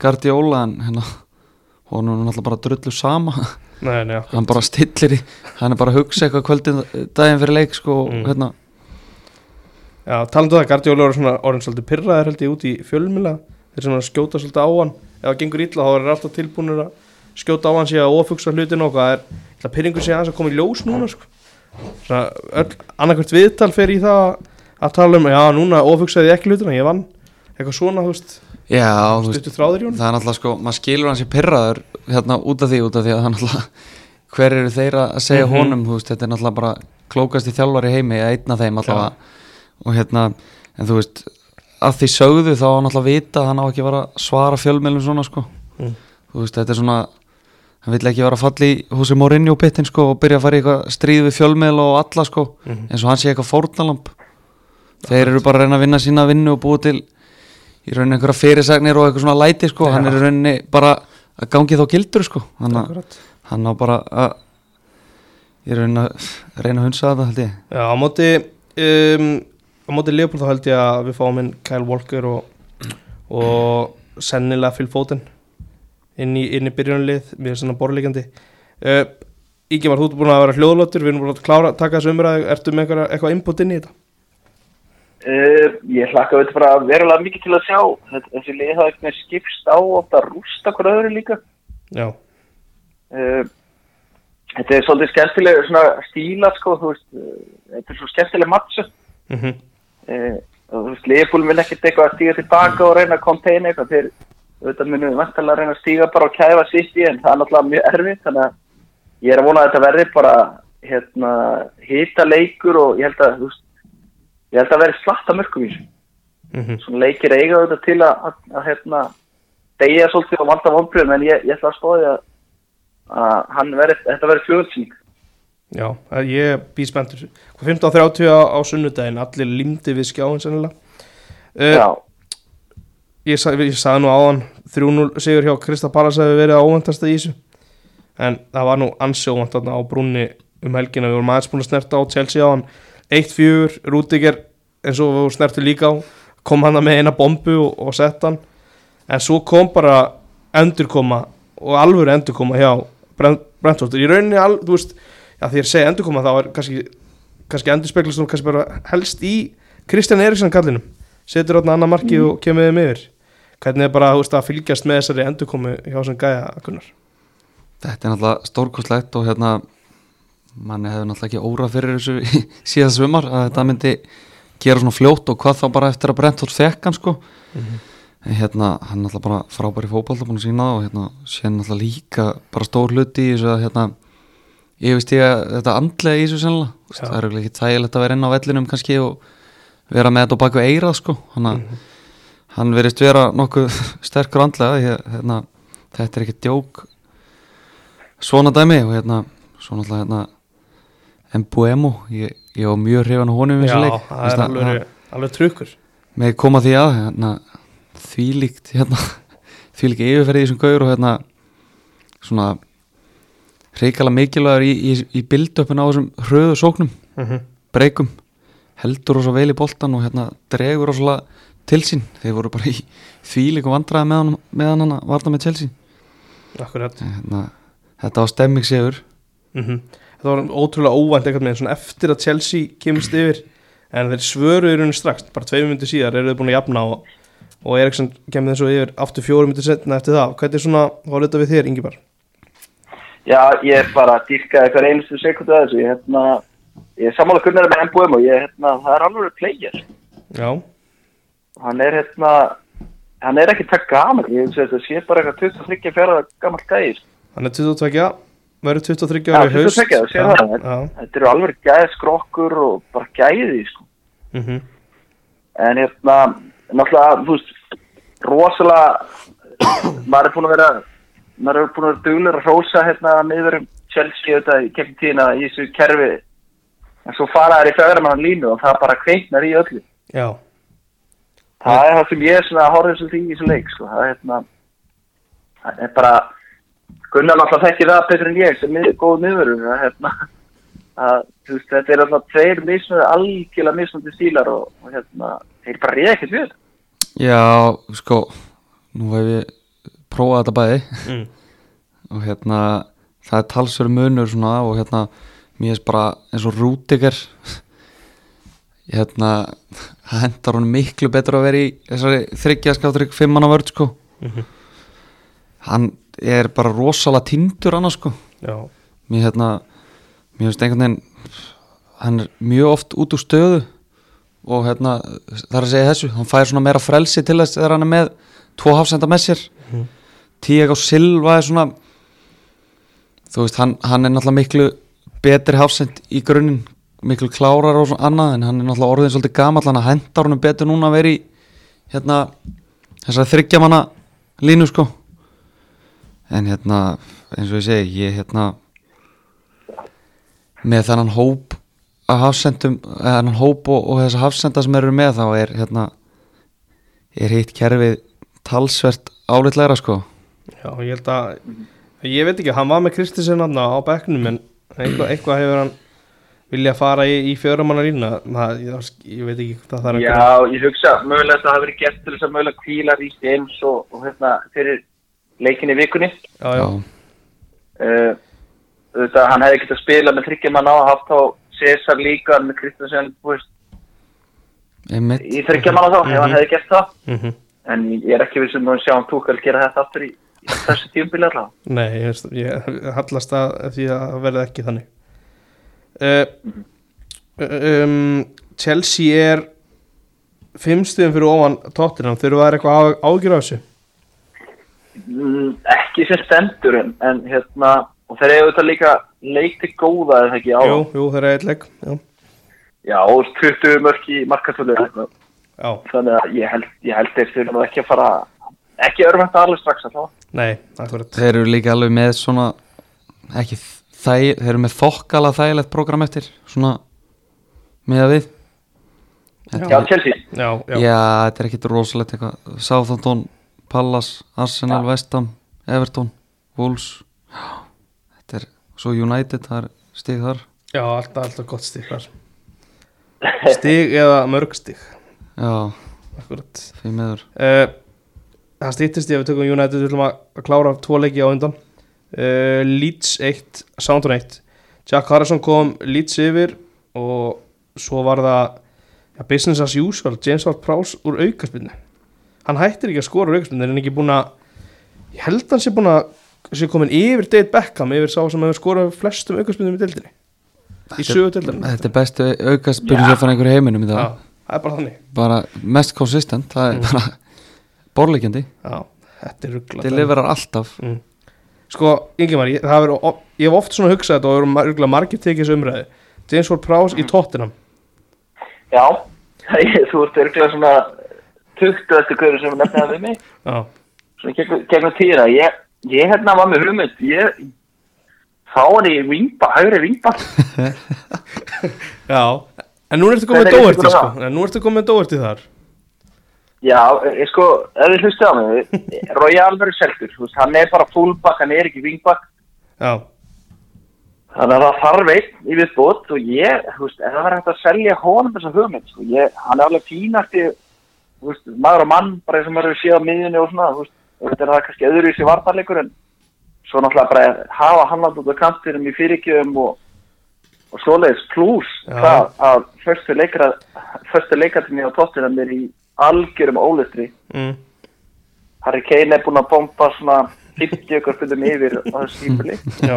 Guardiola en hérna honum er alltaf bara drullu sama. Nei, nei, hann bara stillir í hann er bara að hugsa eitthvað kvöldin daginn fyrir leik sko og Mm. hérna. Já, talandu það, Guardiola er svona orðin svolítið pyrraðir held ég út í fjölmila þeir sem skjóta svolítið á hann. Ef það gengur illa þá er þeir alltaf tilbúinir að skjóta á hann síðan og ofugsa hlutin og hvað er. Það pyrringu aðeins að koma í ljós núna sko. svona öll, annarkvært viðtal fer í það að tala um já, núna ofugsaði ekki hlutina, ég vann. Eitthvað svona, þú veist, já stuttu þráður í hann það er náttúrulega sko, maður skilur hans í pyrraður hérna út af því, út af því að það er náttúrulega hver eru þeir að segja Mhm. honum þú veist, þetta er náttúrulega bara klókasti þjálfar í heimi eða einn af þeim allavega og hérna, en þú veist að því sögðu þá á náttúrulega vita að hann á ekki að að svara fjölmjölum svona sko Mm. þú veist, þetta er svona hann vill ekki vera að falla í húsi Mourinho pittin sko og byrja að fara í eitthvað stríð við fjölmjöl og alla sko, Mhm. eins og hann sé eitthvað fórnalamb þeir eru bara að reyna að vinna sína vinnu og búið til í rauninni einhverja fyrirsagnir og eitthvað svona læti sko, hann er í rauninni bara að gangi þá gildur sko, hann, Akkurat. hann á bara að í rauninni að reyna að hunsa þetta held ég. Já, á móti um, á móti Leopold þá held ég að við fáum inn Kyle Walker og, og sennilega Phil Foden inn í, í byrjunarlið mér er svona borðleikandi uh, Ígjumar, þú ert búin að vera hljóðlóttur við erum búin að klára, taka þessu umræðu. Ertu með eitthvað input inn í þetta? Uh, ég hlakka auðvitað bara verulega mikið til að sjá. Þetta- þessi lið hafa með skipst á ofta að rústa hver öðru líka. Já, uh, Þetta er svolítið skemmtileg svona stíla sko, veist, uh, þetta er svo skemmtileg matcha mm uh, og þú veist, Leopold mun ekkert eitthvað að stíga tilbaka og reyna að konteina eitthvað. Þeir auðvitað munum vantalega að reyna að stíga bara og kæfa sitt í en það er náttúrulega mjög erfitt þannig að ég er að vona að þetta verði bara hérna, hita leikur og ég held að þú veist, ég held að verði slatta mörgum í þessu. -hmm. svona leikir eiga auðvitað til að, að, að hérna, degja svolítið og valda vonbröðum en ég, ég ætla að stóði að, að hann verði, þetta verði fljóðsýning Já, að ég bý spenntur. 15.30 á, á sunnudaginn allir limdi við skjáin sennilega. Uh, Já, ég, sa, ég sagði nú áðan 3-0 sigur hjá Krista Pallas hefur verið á óvendasta í þessu. En það var nú þarna á brúnni um helgina, við vorum aðeins búin að snerta á Chelsea á hann 1-4, Rúdiger eins og við snertu líka á kom hann með eina bombu og, og sett hann. En svo kom bara endurkoma og alvöru endurkoma hjá Brentford. Í rauninni, al, þú veist já, því ég segi endurkoma þá er kannski kannski endurspeglast hún kannski bara helst í Kristján Eriksson kallinum. Setur átna annar marki Mm. og kemur þeim yfir. Hvernig er bara veist, að fylgjast með þessari endurkomu hjá sem gæja Gunnar? Þetta er náttúrulega stórkostlegt og hérna manni hefur náttúrulega ekki óra fyrir þessu (laughs) í síðast svumar að þetta myndi gera svona fljótt og hvað þá bara eftir að Brentford fekk hann sko en hérna hann er náttúrulega bara frábæri fótbolta búin að sína það og hérna sé náttúrulega líka bara stór hluti í þessu að hérna ég veist ég að þetta andlega í þessu sennilega Já. það er örugglega ekki þægilegt að vera inn á vellinum kannski og vera með þetta á baku eirað sko hann, Mhm. hann verist vera nokkuð (laughs) sterkur andlega hérna, þetta er ekki djók svona dæmi og hérna svo náttúrulega hérna Mbuemo, ég, ég var mjög hrifan á honum já, það Veist er að- alveg, alveg trukkur. Með koma því að hérna, þvílíkt hérna, (laughs) þvílíkt yfirferði í þessum gauður og hérna svona reykala mikilvægur í, í, í build-upin á þessum hröðu sóknum. Mm -hmm. breykum heldur rosa vel í boltan og hérna dregur rosa til sín. Þeir voru bara í þvílíku vandræði með hann, með hann að varna með Chelsea. Akkurat. Hérna, þetta var stemming sigur. Mm þetta var ótrúlega óvænt eitthvað með svona eftir að Chelsea kemst yfir en þeir svöruðu í rauninni strax bara tveim myndir síðar eru þeir búin að jafna og, og Eriksson kemur þessu yfir aftur fjórum myndir setna eftir það hvernig svona var þetta við þér Ingibar? Já, ég bara að dýrka hver einustu sekundu að þessu. Ég, hérna, ég sammála kunnar með MBM og ég, hérna, það er alveg player. Já, Hann er, hérna, hann er ekki takk gaman. Ég sé bara eitthvað 23 fjara gammal gæðir. hann er 22 verður 23 Já, ára í haust 22, þú sér Já, það. já, Þetta eru alveg gæðskrokkur og bara gæði, sko. mhm, En hérna, náttúrulega, þú veist, rosalega, maður er búin að vera, maður er búin að vera duglega að rósa hérna niður um Chelsea auðvitað í kemur tíðina í þessu kerfi. En svo fara þær í fjögramann línu og það bara kveiknar í öllu. já, Það er það sem ég er þessu því í þessu leik, sko. Það er hérna, það er bara, Gunnar náttúrulega þekki það betur en ég sem er góð er hérna, að, þú veist, þetta er alltaf tveir misnöðu, algjörlega misnöðu stílar og, og hérna, þeir bara reyða ekkert við. já, sko nú hef ég prófað þetta bæði. Mm, (laughs) og hérna það er talsverð munur svona og hérna mér er bara eins og Rúdiger (laughs) hérna það hendar hún miklu betur að vera í þessari þryggja skáttrygg fimmanna vörð sko. Mhm, hann er bara rosalega tindur annars sko. Já, mér hérna mér finnst einhvern veginn hann er mjög oft út úr stöðu og hérna það er að segja þessu hann fær svona meira frelsi til þess þegar hann er með tvo hafsenda með sér. Mhm. Tiago Silva er svona þú veist hann, hann er náttúrulega miklu betri hafsend í grunninn miklu klárar og svona annað en hann er náttúrulega orðin svolítið gamall hann hendar honum betur núna að vera í hérna þessari þryggjamanna línu sko en hérna eins og ég segi ég hérna með þennan hóp að hafsendum, þennan hóp og, og þessa hafsenda sem eru með þá er hérna er hitt kerfið talsvert álitlegra sko. Já, ég held að ég veit ekki, hann var með Kristinsson hann á bekknum en eitthvað, eitthvað hefur hann vilja fara í, í fjörumanna lína það, ég, ég veit ekki hvað það er að Já, ég hugsa, mögulega að það hafi verið gert til þess að mögulega kvíla Rís James og, og hérna fyrir leikin í vikunni. Uh, þetta, hann hefði getað spilað með þryggjaman á að haft á Cesar líka með Kristjánsson, í þryggjaman á þá, ef hann hefði gert það. mhm. En ég er ekki vissum að sjá hann túkal gera þetta aftur í, í þessu tíumbili alltaf. Nei, ég, ég hallast að því að það verði ekki þannig. Uh, um, Chelsea er fimm stíðum fyrir ofan tóttina þurfa það eitthvað ágjur af þessu? Mm, ekki sem stendur en, en hérna, og þeir eru þetta líka leikti góða eða ekki? Á. Jú, jú, þeir eru eitthvað já. Já, og 20 mörk í markastölu þannig að ég held, ég held þeir þurfum ekki að fara ekki örvænt alveg strax að nei, akkurat. Þeir eru líka alveg með svona ekki þæg, þeir eru með þokkala þægilegt program eftir svona með að við Já, Chelsea, Já, já, Já, þetta er ekkit rosalegt eitthvað. Southampton, Palace, Arsenal, Vestham Everton, Wolves. Þetta er svo United, það er stig þar. Já alltaf, alltaf gott stig þar. (laughs) Stig eða mörg stig? Já, Akkurat því meður uh, það stýttist ég að við tökum United við ætlum að klára tvo leiki á undan. Uh, Leeds 1 Soundon 1 Jack Harrison kom Leeds yfir og svo var það ja, business as usual James Ward Prowse úr aukaspinnu hann hættir ekki að skora en er ekki búin að ég held hann sé búin að sé komin yfir Dave Beckham yfir sá sem hefur skorað flestum aukaspinnum í deildinni. Í sögu deildinni Þetta er bestu aukast byrjusöfan einhver heiminum í Já, dag það er bara þannig. Bara mest consistent, það er bara borleikjandi, Já, þetta er ruggla deliverar alltaf. Mm. Sko, Ingimar, ég, það verið, ég hef oft svona hugsað þetta og eru margir, margir tekið þessu umræði James Ward Prowse í Tottenham. Já, (laughs) þú ert örgulega svona tuktu eftir hverju sem nefnir það við mig. Svona gegnum, gegnum tíðina. Ég, ég hérna var með hugmynd. Ég þá var ég vingba, hægri vingba (laughs) já. En nú ertu komið er Dóerti, ykkur sko? En nú ertu komið Dóerti þar. Já, ég sko, ef þið hlustu á mig Royal verður selgur, hann er bara fullback, hann er ekki vingbak Já, þannig að það þarf einn í viðbót og ég, þú veist, ef það verður hægt að selja honum þessa hugmynd, sko, ég, hann er alveg fínasti, þú veist, maður og mann bara eins og maður hefur séð á miðjunni og svona, veist, þetta er það kannski öðru í sér vartarleikur en svo náttúrulega bara hafa hann alltaf út á kantinum í fyrirgjöfum og, og svoleiðis pluss það að förstu leikra förstu leikatinni á tóttinam er í algjörum ólistri mm. Harry Kane er búinn að bomba svona 50 ykkur fundum yfir á þessu (laughs) já,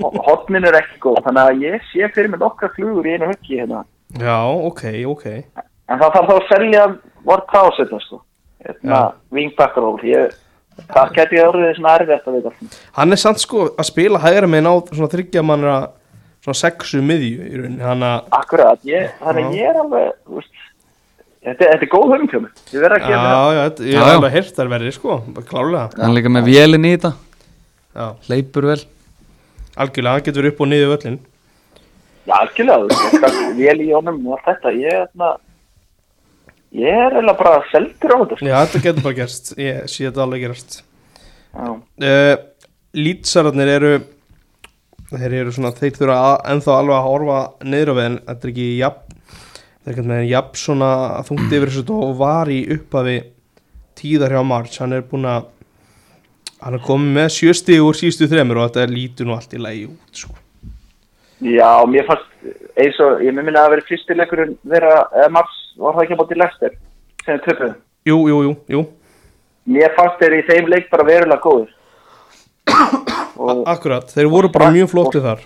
og hotnin er ekki góð þannig að ég sé fyrir mig nokkra flugur í einu höggi hérna. Já, ok, ok. En það þarf þá að selja Ward Prowse þetta sko. Hérna, wingback-ról ég, það geti ég orðið svona erfitt að veit Hann er samt sko að spila hægra með ná svona þryggja mannra svona sexu miðju í rauninni. Hann að akkurat, ég, þannig að ég er alveg veist, þetta, þetta er góð mér ég verð að Já, gefa mér það. já, þetta- ég Já, er já. alveg heyrt þær verið sko Klálega hann líka með vélinn í þetta. Já, hleypur vel. Algjörlega, hann getur upp og niður völlin já, algjörlega, vel í honum og allt þetta, ég er hérna ég er eiginlega bara seldur á þetta sko. Já, þetta getur bara gerst. Ég sé þetta alveg gerast. Já, uh, Lýtsararnir eru þeir eru svona, þeir þurfa ennþá alveg að horfa niður á en þetta er ekki jafn þetta er ekki með jafn svona þungt yfir þessu og var í upphafi tíðar hjá March, hann er búinn að hann er komið með sjösti úr sístu þremur og þetta lítur nú allt í lagi út sko. já, mér fannst eins og, ég minna að vera fyrstileikurinn vera, eða mars, var það ekki á móti Lester sem er töpuð Jú, jú, jú, jú. Mér fannst þeir í þeim leik bara verulega góður og Akkurat, þeir voru bara mjög flottið þar.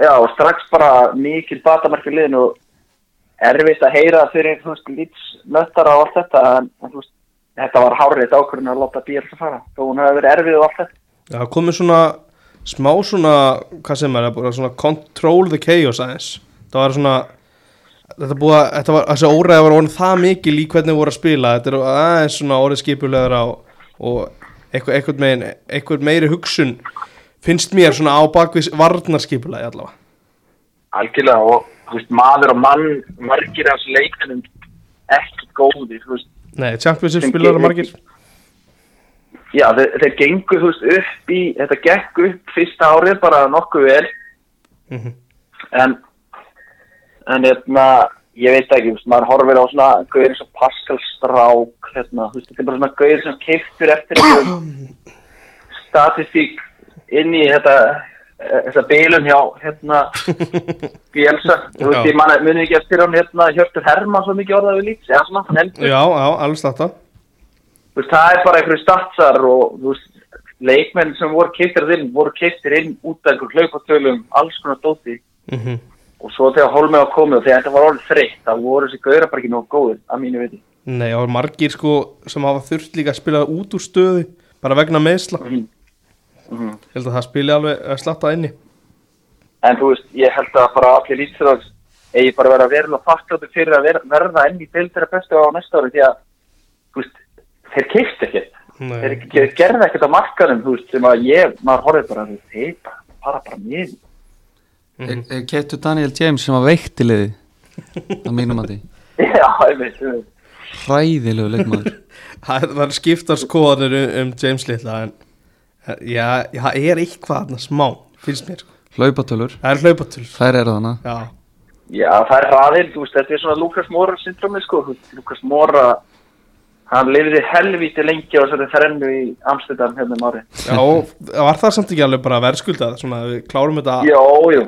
Já, og strax bara mikil batamarki liðin og erfitt að heyra fyrir, lýtsnöttara og allt þetta, en, veist þetta var hárið ákvörðin að láta bíl að fara. Þó hún hefði verið erfið og allt þetta. Já, komið svona smá svona, hvað sem er, svona control the chaos aðeins. Það var svona þetta búið að, þetta var, þessi óræði var orðin það mikil í hvernig voru að spila, þetta er aðeins svona orðið skipulegur á og eitthvað, eitthvað, megin, eitthvað meiri hugsun finnst mér svona á bakvið varnarskipulegi allavega. Algjörlega og þú veist, maður og mann margir af þessu leikunum ekki góðir, þú veist. Nei, Championship Sem spilar gerir- margir. já, þeir, þeir gengu, þú veist, upp í þetta gekk upp fyrsta árið bara nokkuð vel. Mhm. en en hérna, ég veit ekki, maður horfir á svona gauðir eins og Pascal Strák hérna, þú veist, þetta er bara svona gauðir sem keiftur eftir statistík inn í þetta eh, þessa bilun hjá hérna (laughs) Bielsa, þú veist, ég manna muni ekki eftir hann hérna Hjörtur Hermann svo mikið orðaði við líks, eða svona, hann heldur. Já, já, alveg þetta þú veist, það er bara einhverju statsar og þú veist, leikmenn sem voru keiftir inn, voru keiftir inn út af einhverjum hlaupatölum, alls konar dóti. Mm og svo þegar Holmi var komið og þegar þetta var orðið þreytt, þá voru þessi gauðra bara ekki nógu góðir, að mínu viti. Nei, og margir sko sem hafa þurft líka að spila út úr stöðu bara vegna meðsla Mhm. Mhm. Ég held að það spili alveg að slatta inni En þú veist, ég held að bara allir lýtsraðs eigi bara að vera verulega faktláttu fyrir að ver verða enn í deildara bestu á næsta ári því að, veist, þeir keifst ekkert. Þeir, gerði ekkert á markanum, veist, sem að ég, maður horfið bara, bara, bara bara mér. Mhm. mm. Kettu Daniel James sem var veikt í liði á mínum að því (laughs) Já, ég veit, hræðilegu leikmaður (laughs) það er- það er skiptar skoðanir um, um James Little en eh, já, já, það er eitthvað smá finnst mér, sko. hlaupatölur, það er hlaupatul þær eru þannig já, Já, það er hraðinn, þú veist, þetta er svona Lukas Mora syndromi, sko, Lukas Mora, hann lifði helvíti lengi á þessari þrennu í Amsterdam hérna um ári Já, var það samt ekki alveg bara verðskuldað svona við klárum þetta? Jó, jú,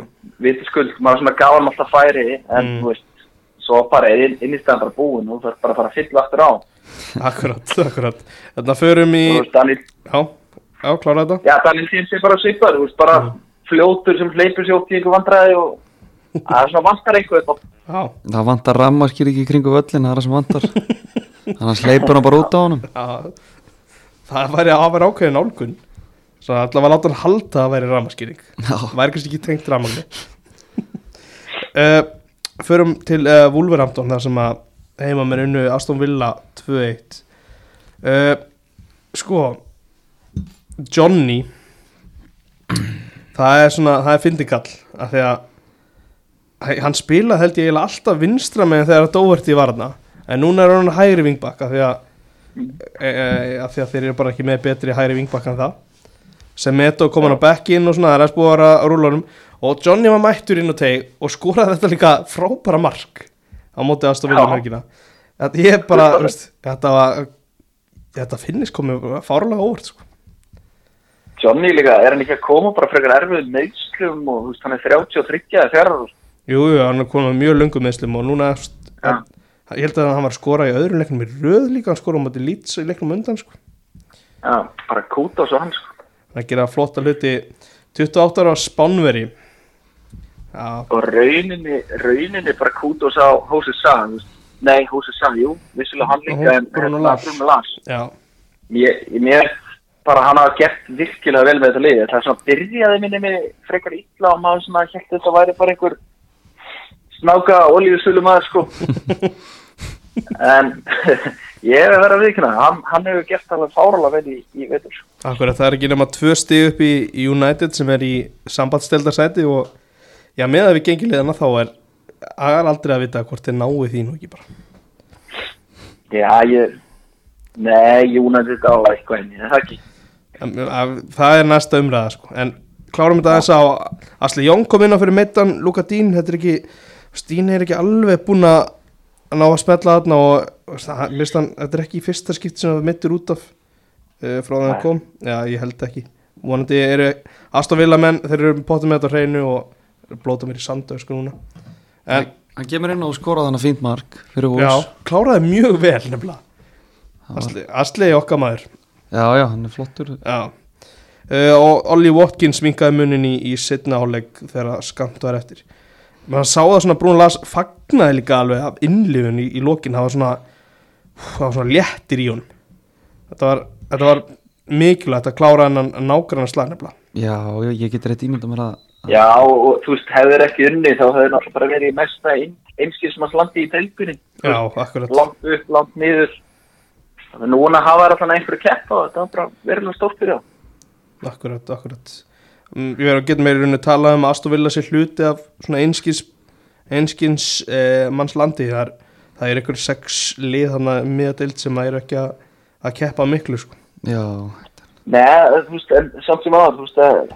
viti skuld, maður svona gaf hann alltaf færi en Mm. þú veist, svo bara er inn, innistæðan bara búin og þú þarf bara að fara að fylla aftur á. Akkurat, (laughs) akkurat. Þannig að förum í veist, Daniel, Já, já, klára þetta. Já, Daniel Tíms er bara svipar, þú veist, bara fljótur sem hleypur sér út í einhver vandræði og (laughs) það er svona vantar Já, Það vantar rammarkir ekki kringu völlin, það er það sem vantar (laughs) Þannig að sleipur hann bara út á honum. Það væri að vera ákveðin álgun Svo allavega láta hann halda að það væri ramaskýring Já, væri kannski ekki tengt ramagni uh, Förum til uh, Wolverhampton þar sem að heima með unnu Aston Villa 2-1 uh, Sko Johnny það er svona, það er fyndikall af því að hann spilaði held ég alltaf vinstra með þegar að Doherty var þarna en núna er hann hægri vingbak af því að, e, e, af því að þeir eru bara ekki með betri hægri vingbak en það sem Meto kom hann á bekkin og svona það er að spúa að rúla honum og Johnny var mættur inn á teg og skoraði þetta líka frábæra mark á móti aðstof vilja Já. mörgina þetta ég bara, veist, þetta var þetta finnist komið fárlega óvart sko. Johnny líka, er hann ekki að koma bara frekar erfið meðslum og hann er 33 eða fjara jú, jú, hann er komið mjög löngum meðslum og núna, Ja. Ég held að hann var að skora í öðrum leiknum í röð líka, hann skora á móti lýts í leiknum undan sko. Já, bara kúta svo sko. hann gera flotta hluti 28 ára Spánveri já, og rauninni, rauninni bara kúta og sá Hósi Sá, nei, Hósi Sá, jú, vissulega hann líka en Bruno Lars. Mér, mér bara hann hafa gert virkilega vel með þetta liði. Það er svona byrjaði minni með frekar illa og maður svona að þetta væri bara einhver snáka olíusölu maður sko. (laughs) en (laughs) ég að vera að viðkynna, hann, hann hefur gert alveg fáralega vel í, í veitur. akkurat, það er ekki nema tvö stig upp í, United sem er í sambandsteldarsæti og já, með að við gengilegðana þá er aldrei að vita hvort þið náu því nú ekki bara Já, ég, nei, Júnættið á eitthvað er það ekki. En, að- það er næsta umræða sko. en klárum þetta þess að Asli Jón kom inn á fyrir meittan Luka Dín þetta er ekki, Stín er ekki alveg búin að ná að spella þarna og það- hann, þetta er ekki í fyrsta skipt sem það meittur út af uh, frá það hann kom, já ég held ekki. Vonandi eru Aston Villa menn þeir eru potið með þetta hreinu og blóta mér í sandu sko núna. En hann kemur inn og skoraði hann að fínt mark fyrir já, Wolves kláraði mjög vel nefnilega. Var- Asli, Asli er okkar maður. Já, já, hann er flottur. Já. Uh, og Ollie Watkins minkaði munin í, í setna áleik þegar skamt var eftir maður sá það svona Brún Lars fagnaði líka alveg af innlifun í, í lokin það var svona það var svona léttir í hún þetta var, þetta var mikilvægt að klára hennan nágrann slag nefnilega Já, ég, ég get rétt ímynda mér að Já, og, þú veist, hefur ekki unni þá hefur náttúrulega bara verið í mesta einskilsmannslandi í deilbyrni. Já, akkurat Langt upp, langt niður. Það núna hafa alltaf einhverju kepp og þetta var bara verilega stórt fyrir það. Akkurat, akkurat Við verðum að geta meira í rauninni að tala um að Aston Villa sér hluti af svona einskins einskins eh, manns landi það er, það er einhver sex lið þannig að miðadeild sem að eru ekki að, að keppa miklu sko. Já, Nei, þú veist, en samt sem aðan, þú veist, að,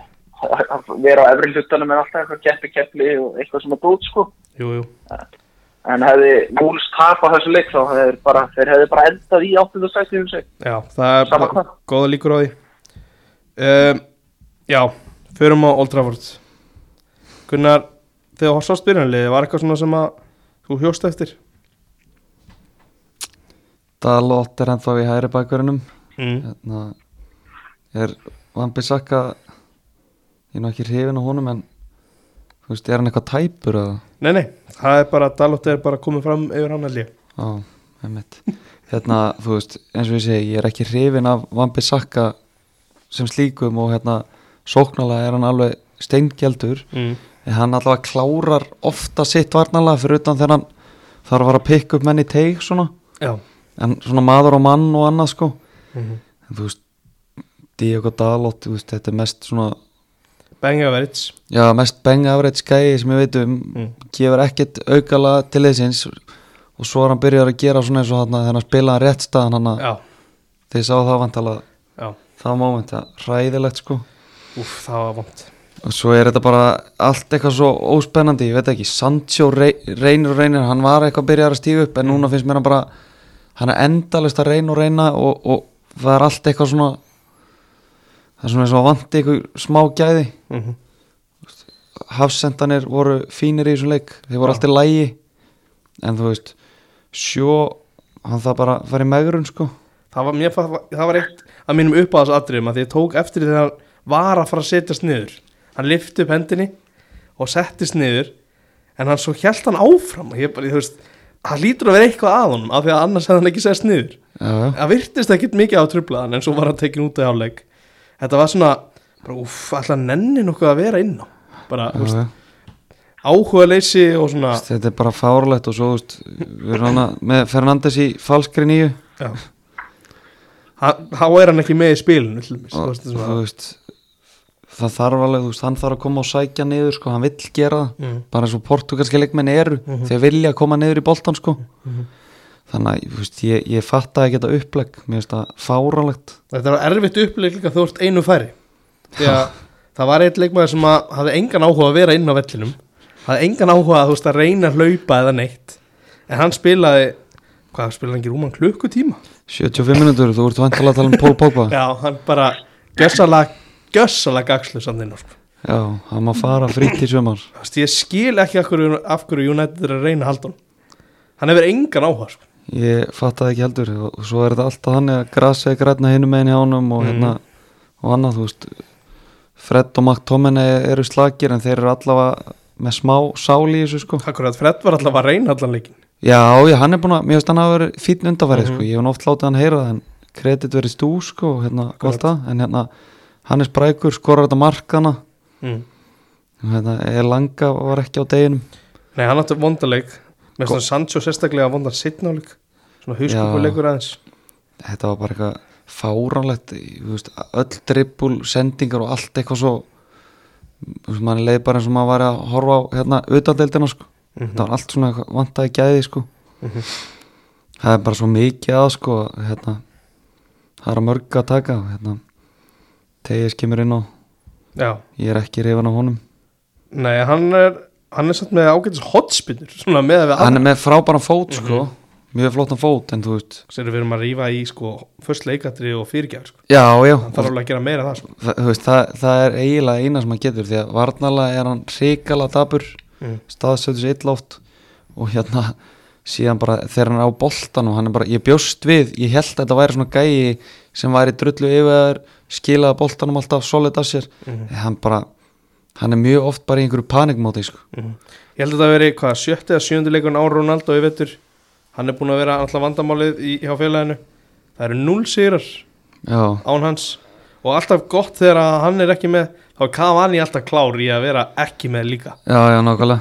að vera á efri hlutanum er alltaf eitthvað keppi keppli og eitthvað sem er búið, sko. Jú, jú, En hefði Múls tap á þessu leik þá hefði bara, þeir hefði bara endað í 8.60 um sig. já, það er bara góða líkur á því um, Já, förum á Old Trafford. Gunnar, þegar þú sást byrjanliði var eitthvað svona sem að þú hjóst eftir? Dalot er ennþá í hæri bakverðinum mm. hérna er Vambi Saka ég er nú ekki hrifin á honum en þú veist, er hann eitthvað tæpur eða? Nei, nei, það er bara Dalot er bara komið fram yfir hann að lið Já, einmitt. Hérna, þú veist, eins og ég segi, ég er ekki hrifin af Vambi Saka sem slíkum og hérna sóknarlega er hann alveg steingjaldur mm. en hann allavega klárar ofta sitt varnarlega fyrir utan þegar hann þarf að fara að pikka upp menn í teig svona. Já. En svona maður og mann og annað sko. Mm en þú veist, Diego Dalot þú veist, þetta er mest svona Benga Verits já, mest bang average gæi sem ég veit um. Mm. gefur ekkert aukala til þessins og svo er hann byrjar að gera svona eins og hann þegar hann spilaði rétt staðan Já, þegar ég sá það vantala já, það moment, það ræðilegt sko úf, það var vond og svo er þetta bara allt eitthvað svo óspennandi, ég veit ekki. Sancho rey, reynir og reynir, hann var eitthvað að byrja að stíga upp en núna finnst mér hann bara hann er endalist að reyna og reyna og, og það er allt eitthvað svona það er svona eins og að vanti eitthvað smá gæði. Mm hafsendanir voru fínir í þessum leik þeir voru Já. alltaf lægi en þú veist sjó, hann það bara í megrun sko. Það var, mér, það var eitt að mínum upp á þessu atriðum að því ég tók eftir því þegar var að fara að setjast niður. Hann lyfti upp hendinni og settist niður en hann svo hjælt hann áfram. Og ég bara, þú veist það lítur að vera eitthvað að honum af því að annars hefði hann ekki sest niður. Já, já. það virtist ekkit mikið á trublaðan en svo var hann tekin út af áleik þetta var svona, bara uff, alltaf nenni nokkuð að vera inn á? Bara, þú Já, veist, já. áhuga leysi og svona þetta er bara fárlegt og svo þú veist, við erum hana með Fernandes í falskri nýju já. Þá er hann ekki með í dæmis, þú veist, þú veist það þarf alveg, þú veist, hann þarf að koma og sækja niður sko, hann vill gera það. Mm, bara eins og portugalski leikmenn eru Mhm. þeir vilja koma niður í boltan sko. Mhm. þannig að þú veist, ég, ég fatt að ekki þetta upplegg. Mér finnst það fáralegt Þetta var erfitt uppleik líka þú ert einu færi Því að það var eitt leikmaður sem að hafði engan áhuga að vera inn á vellinum. Hafði engan áhuga að þú veist að reyna að hlaupa eða neitt. En hann spilaði hvað spilaði hann rúman klukkutíma? 75 minútur, þú ert vantilega að tala um Pól Pogba. (laughs) Já, hann bara gjössalega gjössalega gagslu samt á sko. já, hann má fara fritt í veist, ég skil ekki af hverju, af hverju United er að reyna að halda hann hann hefur engan áhuga sko. ég fatt það ekki heldur og svo er þetta alltaf þannig að grassi er græna hinum meginn hjá honum og Mhm. hérna og annað, þú veist Fred og McTominay eru slagir en þeir eru allavega með smá sál í þessu sko Akkurat, Fred var alltaf að reyna allan leikin Já, já, hann er búin að, mér finnst hann að vera fínn undanfærið, Mhm. sko, ég hef oft látið hann heyra það en kredit verið stú, sko, hérna, það, en hérna, hann er sprækur, skorar þetta markana, mm. hérna, er langa var ekki á deginum, Nei, hann átti vondaleik með svona Sancho sérstaklega vondan sittnáleik svona hauskúpuleikur aðeins. Þetta var bara eitthvað fáránlegt, veist, öll dribbul, sendingar og allt eitthvað svo, mann leið bara eins og maður var að horfa á, hérna, utandeildina, sko, Mhm. þetta var allt svona vantaði gæði, sko, Mhm. það er bara svo mikið að, sko, hérna, það er að mörg að taka, hérna, Tegis kemur inn á. Já, Ég er ekki reyfan á honum. Nei, hann er hann er satt með ágætis hotspinnur svona með að við Hann er með frábæran fót sko. Mjög flottan fót en þú veist. Sér við erum að rífa í sko först leikatri og fyrirgjær sko. Já, já. Hann þarf alveg að gera meira en það sko. það, þú veist, það, það er eiginlega eina sem hann getur Því að varnalega er hann hrikala dabur mm. Staðstöðus illáft Og hérna síðan bara þegar hann er á boltan og hann er bara, ég bjóst við ég held að þetta væri svona gæi sem væri drullu yfir skilaði boltanum alltaf solid af sér. Mhm. en hann bara, hann er mjög oft bara í einhverju panikmóti sko. Mm. Ég held að þetta veri hvað sjötti eða sjöndi leikun á Ronaldo í vettur hann er búin að vera alltaf vandamálið í, hjá félaginu. Það eru null sigrar já, án hans. Og alltaf gott þegar að hann er ekki með þá er Cavani alltaf klár í að vera ekki með líka. Já, já, nákvæmlega.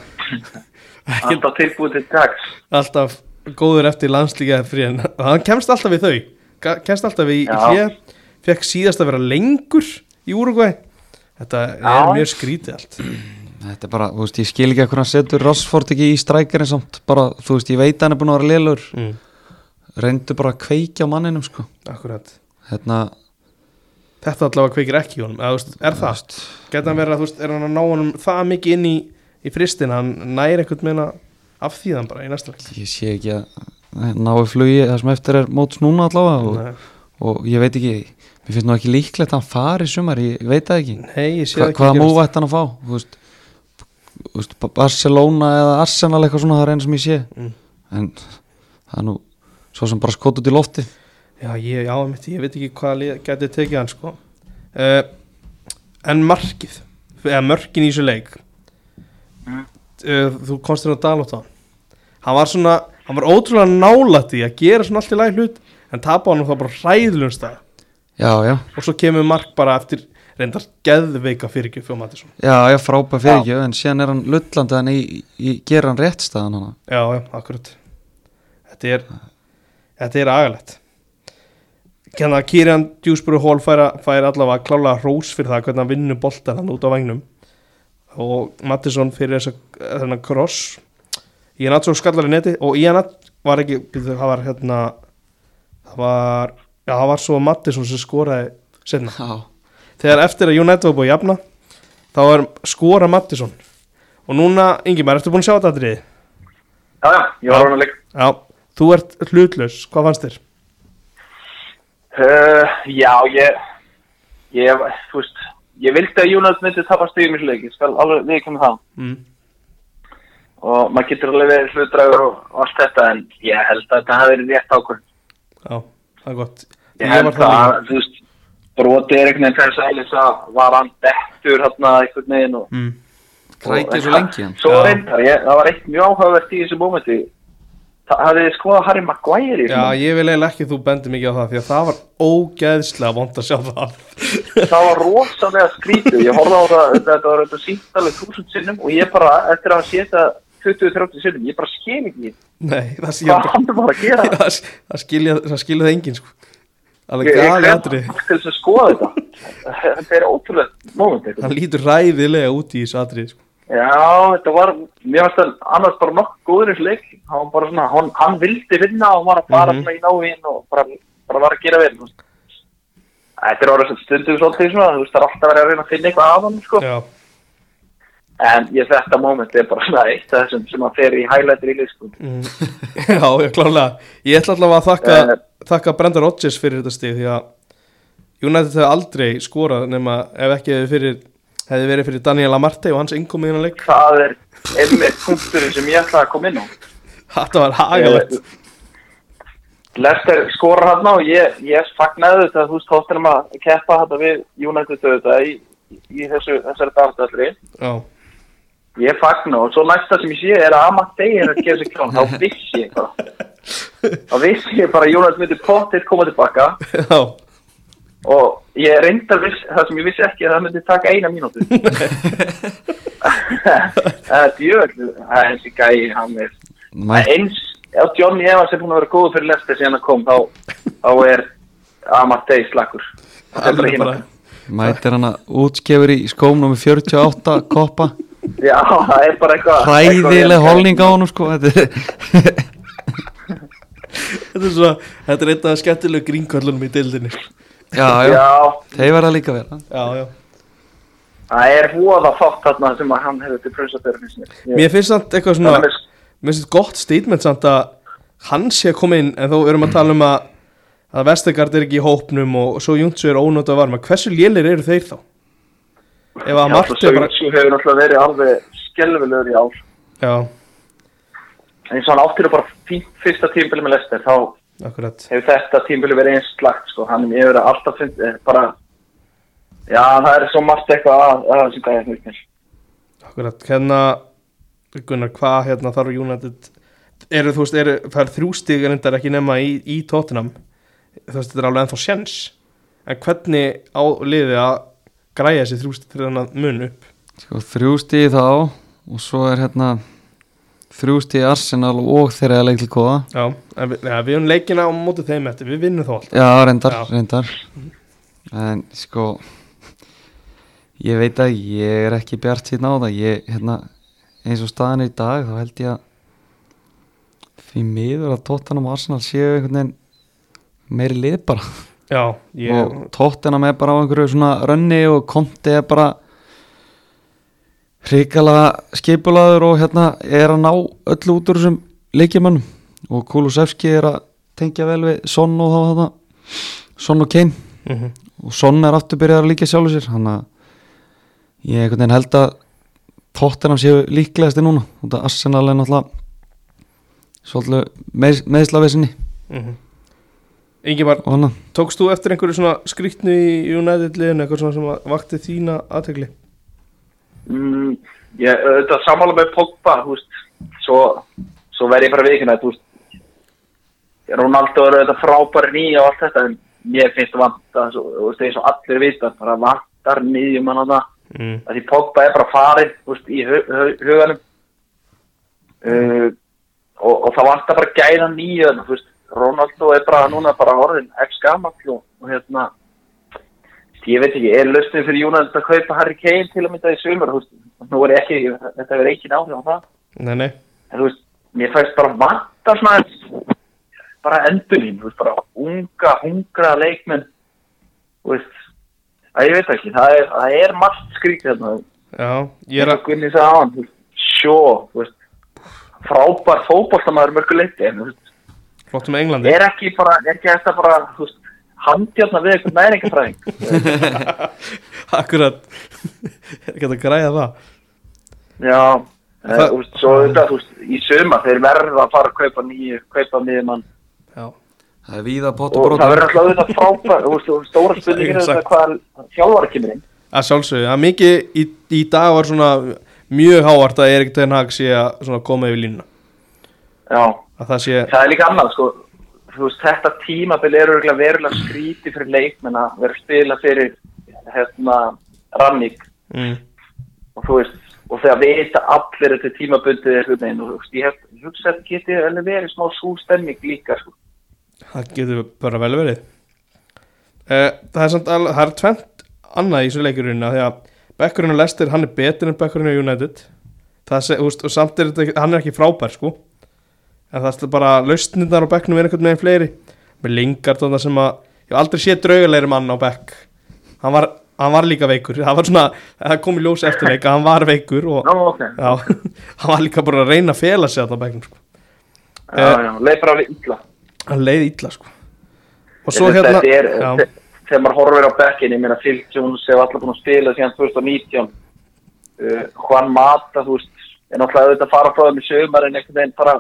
(laughs) Alltaf tilbúið til dags. Alltaf góður eftir landslíka frí en hann kemst alltaf við þau. Kemst alltaf í, í Já. Fekk síðast að vera lengur í Úrugvæ þetta er Já. mjög skrítið allt. Þetta er bara, þú veist, ég skil ekki að hvernig hann setur Rossford ekki í strækjarinn samt. Bara, þú veist, ég veit að hann er búin að vera lélur. Mm. reyndu bara að kveikja á manninum, sko. Akkurat. Hérna, þetta allavega kveikir ekki í honum. Eða, þú veist, er það, veist, geta hann verið að þú veist, er hann að ná honum það mikið inn í, í fristin hann næri einhvern meina af því þann bara í næsta leik? Ég sé ekki að náu flugi það sem eftir er móts núna allavega og, og ég veit ekki mér finnst nú ekki líklegt að hann fari sumar ég, veit það ekki, Nei, ég sé Hva, það ekki hvaða gerast. múi ætti hann að fá? Þú veist, þú veist Barcelona eða Arsenal eitthvað svona það er einn sem ég sé. Mm. en það er nú svo sem bara skot út í lofti. Já, ég, já, mitt, ég veit ekki hvað lið geti tekið hann sko. Uh, En markið eða mörkin í þessu leik. Mm. uh, þú komst þér á Dalot á hann var svona, hann var ótrúlega nálætt í að gera svona allt í læg hlut en tapa hann þá bara hræðlum stað já, já, og svo kemur mark bara eftir reyndar geðveika fyrirgjöf fyrir Mattisson já, já, frábæð fyrir ekki en síðan er hann lullandi en í, í gera hann rétt staðan hana. Já, já, akkurat. Þetta er Þetta er agalegt. Kjanna Kirian Djúsbúru færa, færa allavega klálega hrós fyrir það hvernig hann vinnur boltan hann út á vagnum og Mattisson fyrir þess að þennan kross Ian Atso skallar í neti og Ian Atso var ekki það var hérna það var, já það var svo Mattisson sem skoraði setna já, þegar eftir að United var búið að jafna þá er skora Mattisson og núna, Ingimar, ertu búin að sjá þetta aðriði? Já, já, ég var hann að leik Já, þú ert hlutlaus, hvað fannst þér? Uh, já, ég, ég, þú veist, ég vildi að Júnat myndi tapa stíðum í þessu leik, ég skal alveg viðkjöna það. Mm. Og maður getur alveg verið hlutdragur og, allt þetta, en ég held að þetta hafi verið rétt ákvörð. Já, það er gott Ég held var það þú veist, broti er einhvern veginn þess að var hann dettur hérna einhvern veginn og... mm. Krækið og- svo lengi hann Svo Já. reyndar, ég, það var eitt mjög áhugavert í þessu mómenti. Það hafið þið skoðað Harry Maguire í Já, ég vil eiginlega ekki að þú bendi mikið á það því að það var ógeðslega vond að sjá það (laughs) það var rosalega skrítið ég horfði á það, þetta var þetta sínt alveg þúsund sinnum og ég bara, eftir að setja 20-30 sinnum, ég bara skil ekki Nei, það sé hvað hann var að gera (laughs) það, það skilja það skilja það enginn sko alveg ég, ég gali atrið hann til þess að skoða þetta þetta er ótrúlega eitthvað. hann lítur ræðilega út í þessu atrið sko. já, þetta var, mér finnst það annars bara nokkuð góður í þessu leik hann bara svona, hann, hann vildi vinna og var að fara Mhm. svona í návinn og bara, bara var að gera vel þetta er orðið sem stundum svolítið svona, þú veist, það er alltaf verið að reyna að finna eitthvað af hann sko. Já, En ég þetta moment er bara svona eitt af þessum sem að fer í highlightir í liðskun. mm. (laughs) já, já, klálega Ég ætla allavega að þakka, Eh. þakka Brenda Rodgers fyrir þetta stig því að United hefði aldrei skorað nema ef ekki hefði, fyrir, hefði verið fyrir Daniel Amarte og hans innkomið innan leik Það er einmitt punkturinn sem ég ætlaði að koma inn á. Þetta var hagalegt Lester skorar hann og ég, ég fagnaði þetta, þú veist, tóttinum að keppa þetta við United auðvitað í, í þessu, þessari dagstallri. Já, Ég fagna og svo næsta sem ég sé er að Amatei er að gefa sig klón, þá vissi ég bara. (laughs) Þá vissi ég bara að United myndi pottir koma tilbaka já, og ég reyndar viss, það sem ég vissi ekki að það myndi taka eina mínútu. (laughs) Það er djöðl, það er gæi, hann er Mæ, eins, ef Johnny Evans er búin að vera góð fyrir Lester síðan að kom, þá, þá er Amatei slakur. Það er bara hinn. Mætir hann að útskefur í skóm nummer 48 koppa Já, það er bara eitthvað... Hræðileg holning á honum sko Þetta er Þetta er svo, þetta er einn af skemmtilegu grínkvöllunum í dildinni Já, já, Já, þeir verða líka að vera Já, já. Það er hóða fátt þarna sem að hann hefur til prömsaböru finnst mér. Finnst samt eitthvað svona Mér finnst þetta gott statement samt að hann sé að koma inn en þó erum að tala um að að Vestegard er ekki í hópnum og svo Júntsu er ónótt að varma. Hversu lélir eru þeir þá? Já, Sögursu hefur náttúrulega verið alveg skelvilegur í ár. Já, eins og hann áttir bara fyrsta tímbili með Lester, þá akkurat hefur þetta tímbili verið eins slagt, sko. Hann hefur alltaf fundið, bara, já, það er svo margt eitthvað að, að þessu gæði hnutnir. Akkurat, hérna Gunnar, hvað hérna þarf United eru, þú veist, eru, það er þrjústig reyndar ekki nema í, í Tottenham þú veist, þetta er alveg ennþá sjens en hvernig á liði að græja þessi þannig að mun upp. Sko þrjústi þá og svo er hérna þrjústi Arsenal og þeirra leik til kóða Já, við, ja, við höfum leikina á móti þeim eftir, við vinnum þá alltaf. Já, reyndar, Já. reyndar. En sko Ég veit að ég er ekki bjart síðan á það. Ég, hérna, eins og staðan er í dag þá held ég að því miður að Tottenham og Arsenal séu einhvern veginn meiri lið bara Já, ég, og Tottenham er bara á einhverju svona rönni og Conte er bara hrikalega skipulaður og hérna er að ná öllu út úr þessum leikjumannum og Kulusevski er að tengja vel við Son og þá þetta Son og Kane. Mm og Son er aftur byrjað að líka sjálfur sér hann að ég einhvern veginn held að Tottenham séu líklegasti núna. Og það Arsenal er náttúrulega svolítið með, meðslavesinni Ingi var, hann tókst þú eftir einhverju svona skrýtnu í United liðinu, eitthvað svona sem að vakti þína aðtegli? Mm, ég, þetta samála með Pogba, þú veist, svo, svo verð ég bara vikina, þú veist, Ronaldo er þetta frábæri nýja og allt þetta, en mér finnst það vanta, svo, þú veist, eins og allir vita, bara vantar nýjum hann að það, Mm. að því Pogba er bara farinn, þú veist, í hu hu huganum, uh, og, og það vantar bara gæða nýju, þú veist, Ronaldo er bara núna bara orðin x gamall og, hérna, ég veit ekki, er lausnið fyrir United að kaupa Harry Kane til að mynda í veist, nú er ekki, þetta verður ekki náður á það, Nei, nei, en þú veist, mér fæst bara vanta svona, bara endurlín, þú veist, bara unga, hungra leikmenn, þú veist, að ég veit ekki, það er, það er margt skrítið þarna, já, ég er að og Gunni sagði á hann, sjó, þú veist, frábær fótboltamaður mörgu leiti, en þú veist, flott með Englandi. Er ekki bara, er ekki þetta bara, handjárna við eitthvað næringafræðing (laughs) Akkurat. Er ekki að græða það? Já, það, þú veist, svo þetta, þú veist, í suma þeir verða að fara að kaupa nýju, kaupa miðjumann Já, það er víða pott og og brot það verður alltaf auðvitað frábær, þú veist, og stóra spurningin er þetta hvað þjálfara kemur inn. að sjálfsögðu. Að mikið í, í dag var svona mjög hávart að Erik Ten Hag sé að svona koma yfir línuna. Já, það sé það er líka annað, sko, þú veist, þetta tímabil er örugglega verulega skríti fyrir leikmenn að vera að spila fyrir, hérna, Ranník mm, og þú veist, og þegar vita allir þetta tímabundið er hlutin og þú veist, ég hugsa að geti alveg verið smá sústemming líka, sko. það getur bara vel verið. Uh, það er samt alveg, það er tvent annað í þessu leikurinn að því að Bekkurinn og Lester, hann er betur en Bekkurinn og United. Það sé, úst, og samt er þetta, hann er ekki frábær sko en það er bara lausnindar á Bekknum er einhvern veginn fleiri. Með Lingard og það sem að ég hef aldrei séð draugulegri mann á Bekk. Hann var, hann var líka veikur. Það var svona, það kom í ljós eftir leik að hann var veikur og Nú, ok, já, (laughs) hann var líka bara að reyna að fela sig á Bekknum sko. já, já, leið bara við illa. hann leið illa sko. Og svo hérna þegar maður horfir á bekkin, ég meina Phil Jones hefur alltaf búin að spila síðan 2019 uh, Juan Mata, þú veist er náttúrulega auðvitað að fara frá þeim í sögumar en einhvern veginn bara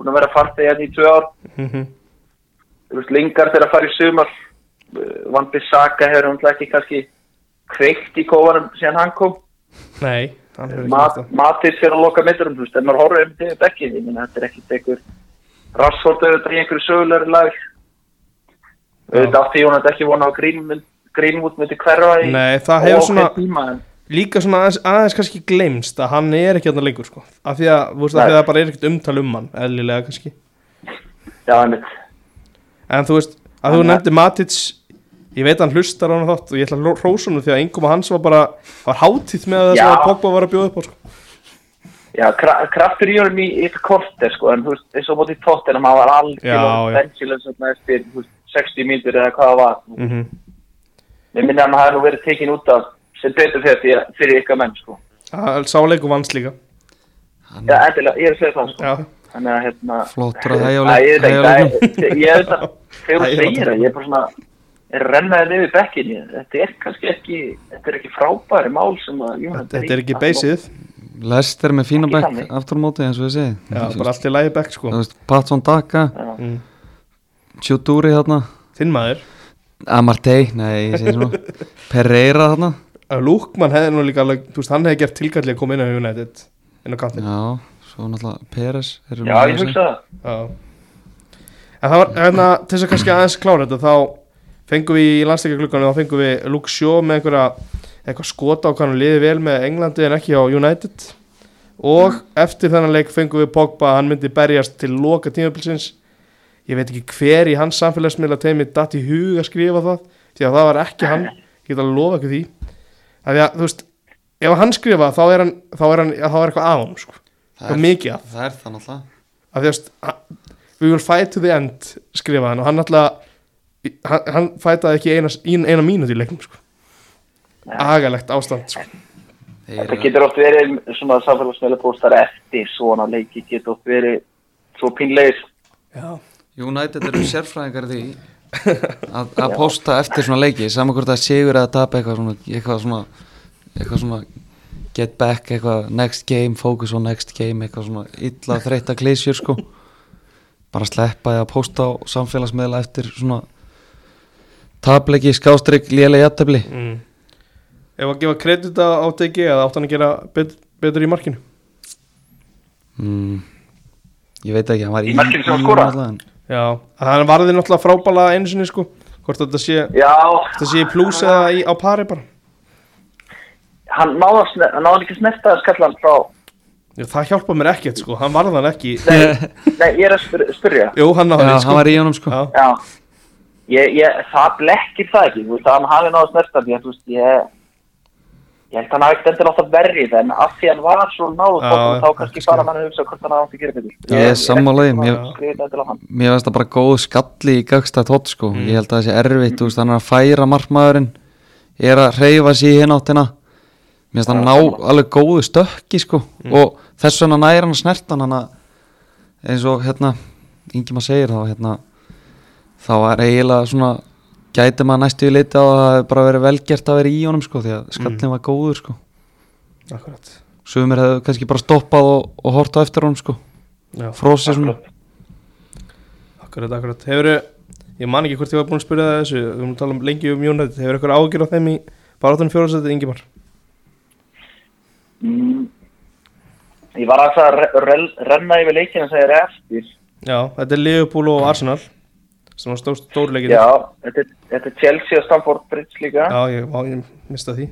búin að vera fartið hérna í tvö ár. Þú veist, Lingard er að fara í sögumar uh, Van Bissaka hefur náttúrulega ekki kannski kveikt í kóvarum síðan hann kom. Nei hann hefur ekki Mat. Matis fyrir að loka mitturum, en maður horfir um ég meina þetta er ekkit einhver Rassford auðvitað í einhverju sögulegri lag. Auðvitað átti Jónat ekki vona á Greenwood myndi hverfa í Nei, það hefur svona- tíma, en, líka svona aðeins, aðeins kannski gleymst að hann er ekki hérna lengur sko af því að, þú veist, af því að það bara er ekkert umtal um hann eðlilega kannski já, einmitt en þú veist, að þú að- nefndi Matits ég veit að hann hlustar á hann þátt og ég ætla að hrósa hann því að engum hans var bara var hátíð með það sem að Pogba var að bjóða upp á sko. já, kra kraftur í honum í eitt korter, sko, en þú veist, eins og mótið tóttina, maður var Já, já. algjörlega bensileg svona eftir, þú veist, 60 mínútur eða hvað það var mm -hmm. ég minna að hann hafi nú verið tekin út af sem betur fyrir, fyrir, ykkar menn, sko. Sáleiku vans líka. Hann já, endilega, ég er að segja það, sko. Já, Þannig að hérna flottur að Æ, ég er- að þegar þú segir það, ég er bara svona er rennaðið yfir bekkinni þetta er kannski ekki þetta er ekki frábæri mál sem að jú, þetta, þetta er ekki beysið Lester með fína bekk aftur á móti eins og ég segi. Já, bara allt í lægi bekk sko. Patson Daka, Já. mm. Þarna. Þinn maður. Amartey, nei, ég segi svona. (laughs) Pereira þarna að Lúkmann hefði nú líka alveg, þú veist, hann hefði gert tilkalli að koma inn á United inn á kantin Já, svo náttúrulega Peres já, ég hugsa það. Já. En það var, hérna, til þess að kannski aðeins klára þetta þá fengum við í landsleikaglugganum þá fengum við Luke Shaw með einhverja eitthvað skota á hann liði vel með Englandi en ekki á United. Og eftir þennan leik fengum við Pogba að hann myndi berjast til loka tímabilsins. Ég veit ekki hver í hans samfélagsmiðla teimi datt í hug að skrifa það því að það var ekki hann, ég get alveg lofa ekki því að því að, þú veist ef hann skrifa þá er hann, þá er hann, þá er eitthvað hann sko, Það það er mikið af. það er það náttúrulega. Að því að st- hann- we will fight to the end skrifa hann og hann alltaf hann, hann fætaði ekki eina, eina, eina mínúti í leiknum sko. agalegt ástand sko. Þeir þetta getur oft verið svona samfélagsmeila póstar eftir svona leiki getur oft verið svo pínlegir. Já, United eru sérfræðingar því að, að posta eftir svona leiki saman hvort það sigur eða tap eitthvað svona eitthvað svona, eitthvað svona get back, eitthvað next game focus on next game, eitthvað svona illa þreytta klísjur sko bara sleppa því að posta á samfélagsmiðla eftir svona tapleiki, skástrygg, lélega jættabli mm. ef að gefa kredita á TG eða átt hann að gera bet, betur í markinu mm, ég veit ekki, hann var Í markinu sem hann skoraði? Já, að hann varði náttúrulega frábæla einu sinni sko, hvort þetta sé já, þetta sé plús eða í, á pari bara. Hann hann náði ekki að snerta að skalla hann frá já, það hjálpa mér ekkert sko, hann varði hann ekki. Nei, nei, ég er að spyrja, spyrja. jú, hann náði því, sko. hann var í honum sko. Já, Já, ég, ég, það blekkir það ekki, þú veist, hann hafi náðu snertan, ég, þú veist, ég, ég held að hann hafi ekkert endur átt að verrið, en af því hann var svo náðu þá kannski fara mann að hugsa hvort hann átt að gera betur. Ég er sammála því, mér- finnst það bara góð skalli í gagsta tótt sko Mm. Ég held að það sé erfitt, þú veist, hann er að færa markmaðurinn Er að hreyfa sig í hinn áttina Mér finnst hann ná alveg góðu stökki sko Mm. Og þess vegna næra hann snertan hann að eins og hérna Ingi maður segir þá hérna þá er eiginlega svona gæti maður næstu í leiti á að það hefði bara verið velgert að vera í honum sko því að skallin var góður sko. Akkurat. Sumir hefðu kannski bara stoppað og, og hort á eftir honum sko. Frósið svona. akkurat, akkurat Hefur ég man ekki hvort ég var búin að spyrja það þessu Við erum að tala um lengi um United. Hefur eitthvað ágjör á þeim í baráttunum fjóðarsætti Ingimar? Mm. Ég var að re re renna yfir leikina sem er eftir. Já, þetta er Liverpool og Arsenal sem var stór, stórleikir Já, þetta þetta er Chelsea og Stamford Bridge líka. Já, ég, á, ég mista því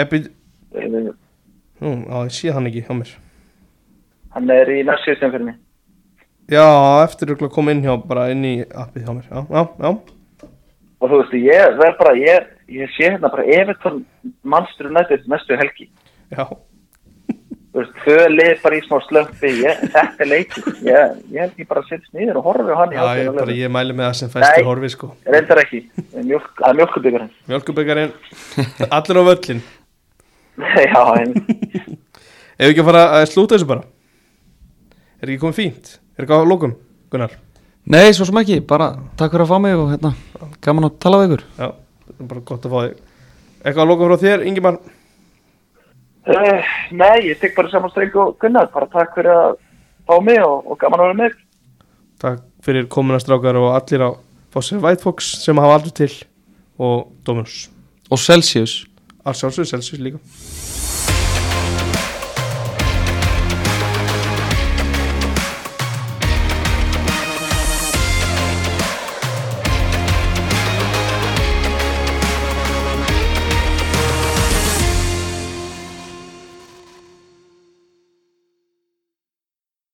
Ebi, Eh, nú, já, ég sé hann ekki á mér Hann er í sem fyrir mig. Já, eftir að koma inn hjá bara inn í appið hjá mér Já, já, já, Og þú veist, ég verð bara, ég, ég sé hérna bara Everton Manchester United næstu helgi. já þau lið bara í smá slömpi, ég, þetta leikur. Ég, ég held ég bara að setja niður og horfa á hann Já, ég, bara, ég mæli með það sem festur Nei. horfi sko Reyndar ekki, Mjólk, það er mjölkubyggarinn. Mjölkuböggarinn, allir á völlin (laughs) Já, en Ef við ekki að fara að slúta þessu bara Er ekki komið fínt? Er ekki á lókum, Gunnar? Nei, svo sem ekki, bara takk fyrir að fá mig og hérna, gaman að tala við ykkur Já, bara gott að fá þig Eitthvað að lókum frá þér, Ingimar? Uh, nei, ég tek bara saman streng og Gunnar, bara takk fyrir að fá mig og, og gaman að vera með. Takk fyrir komuna strákar og allir á Fossir White Fox sem hafa aldrei til og Dominus. Og Celsius. Alls sjálfsög, Celsius líka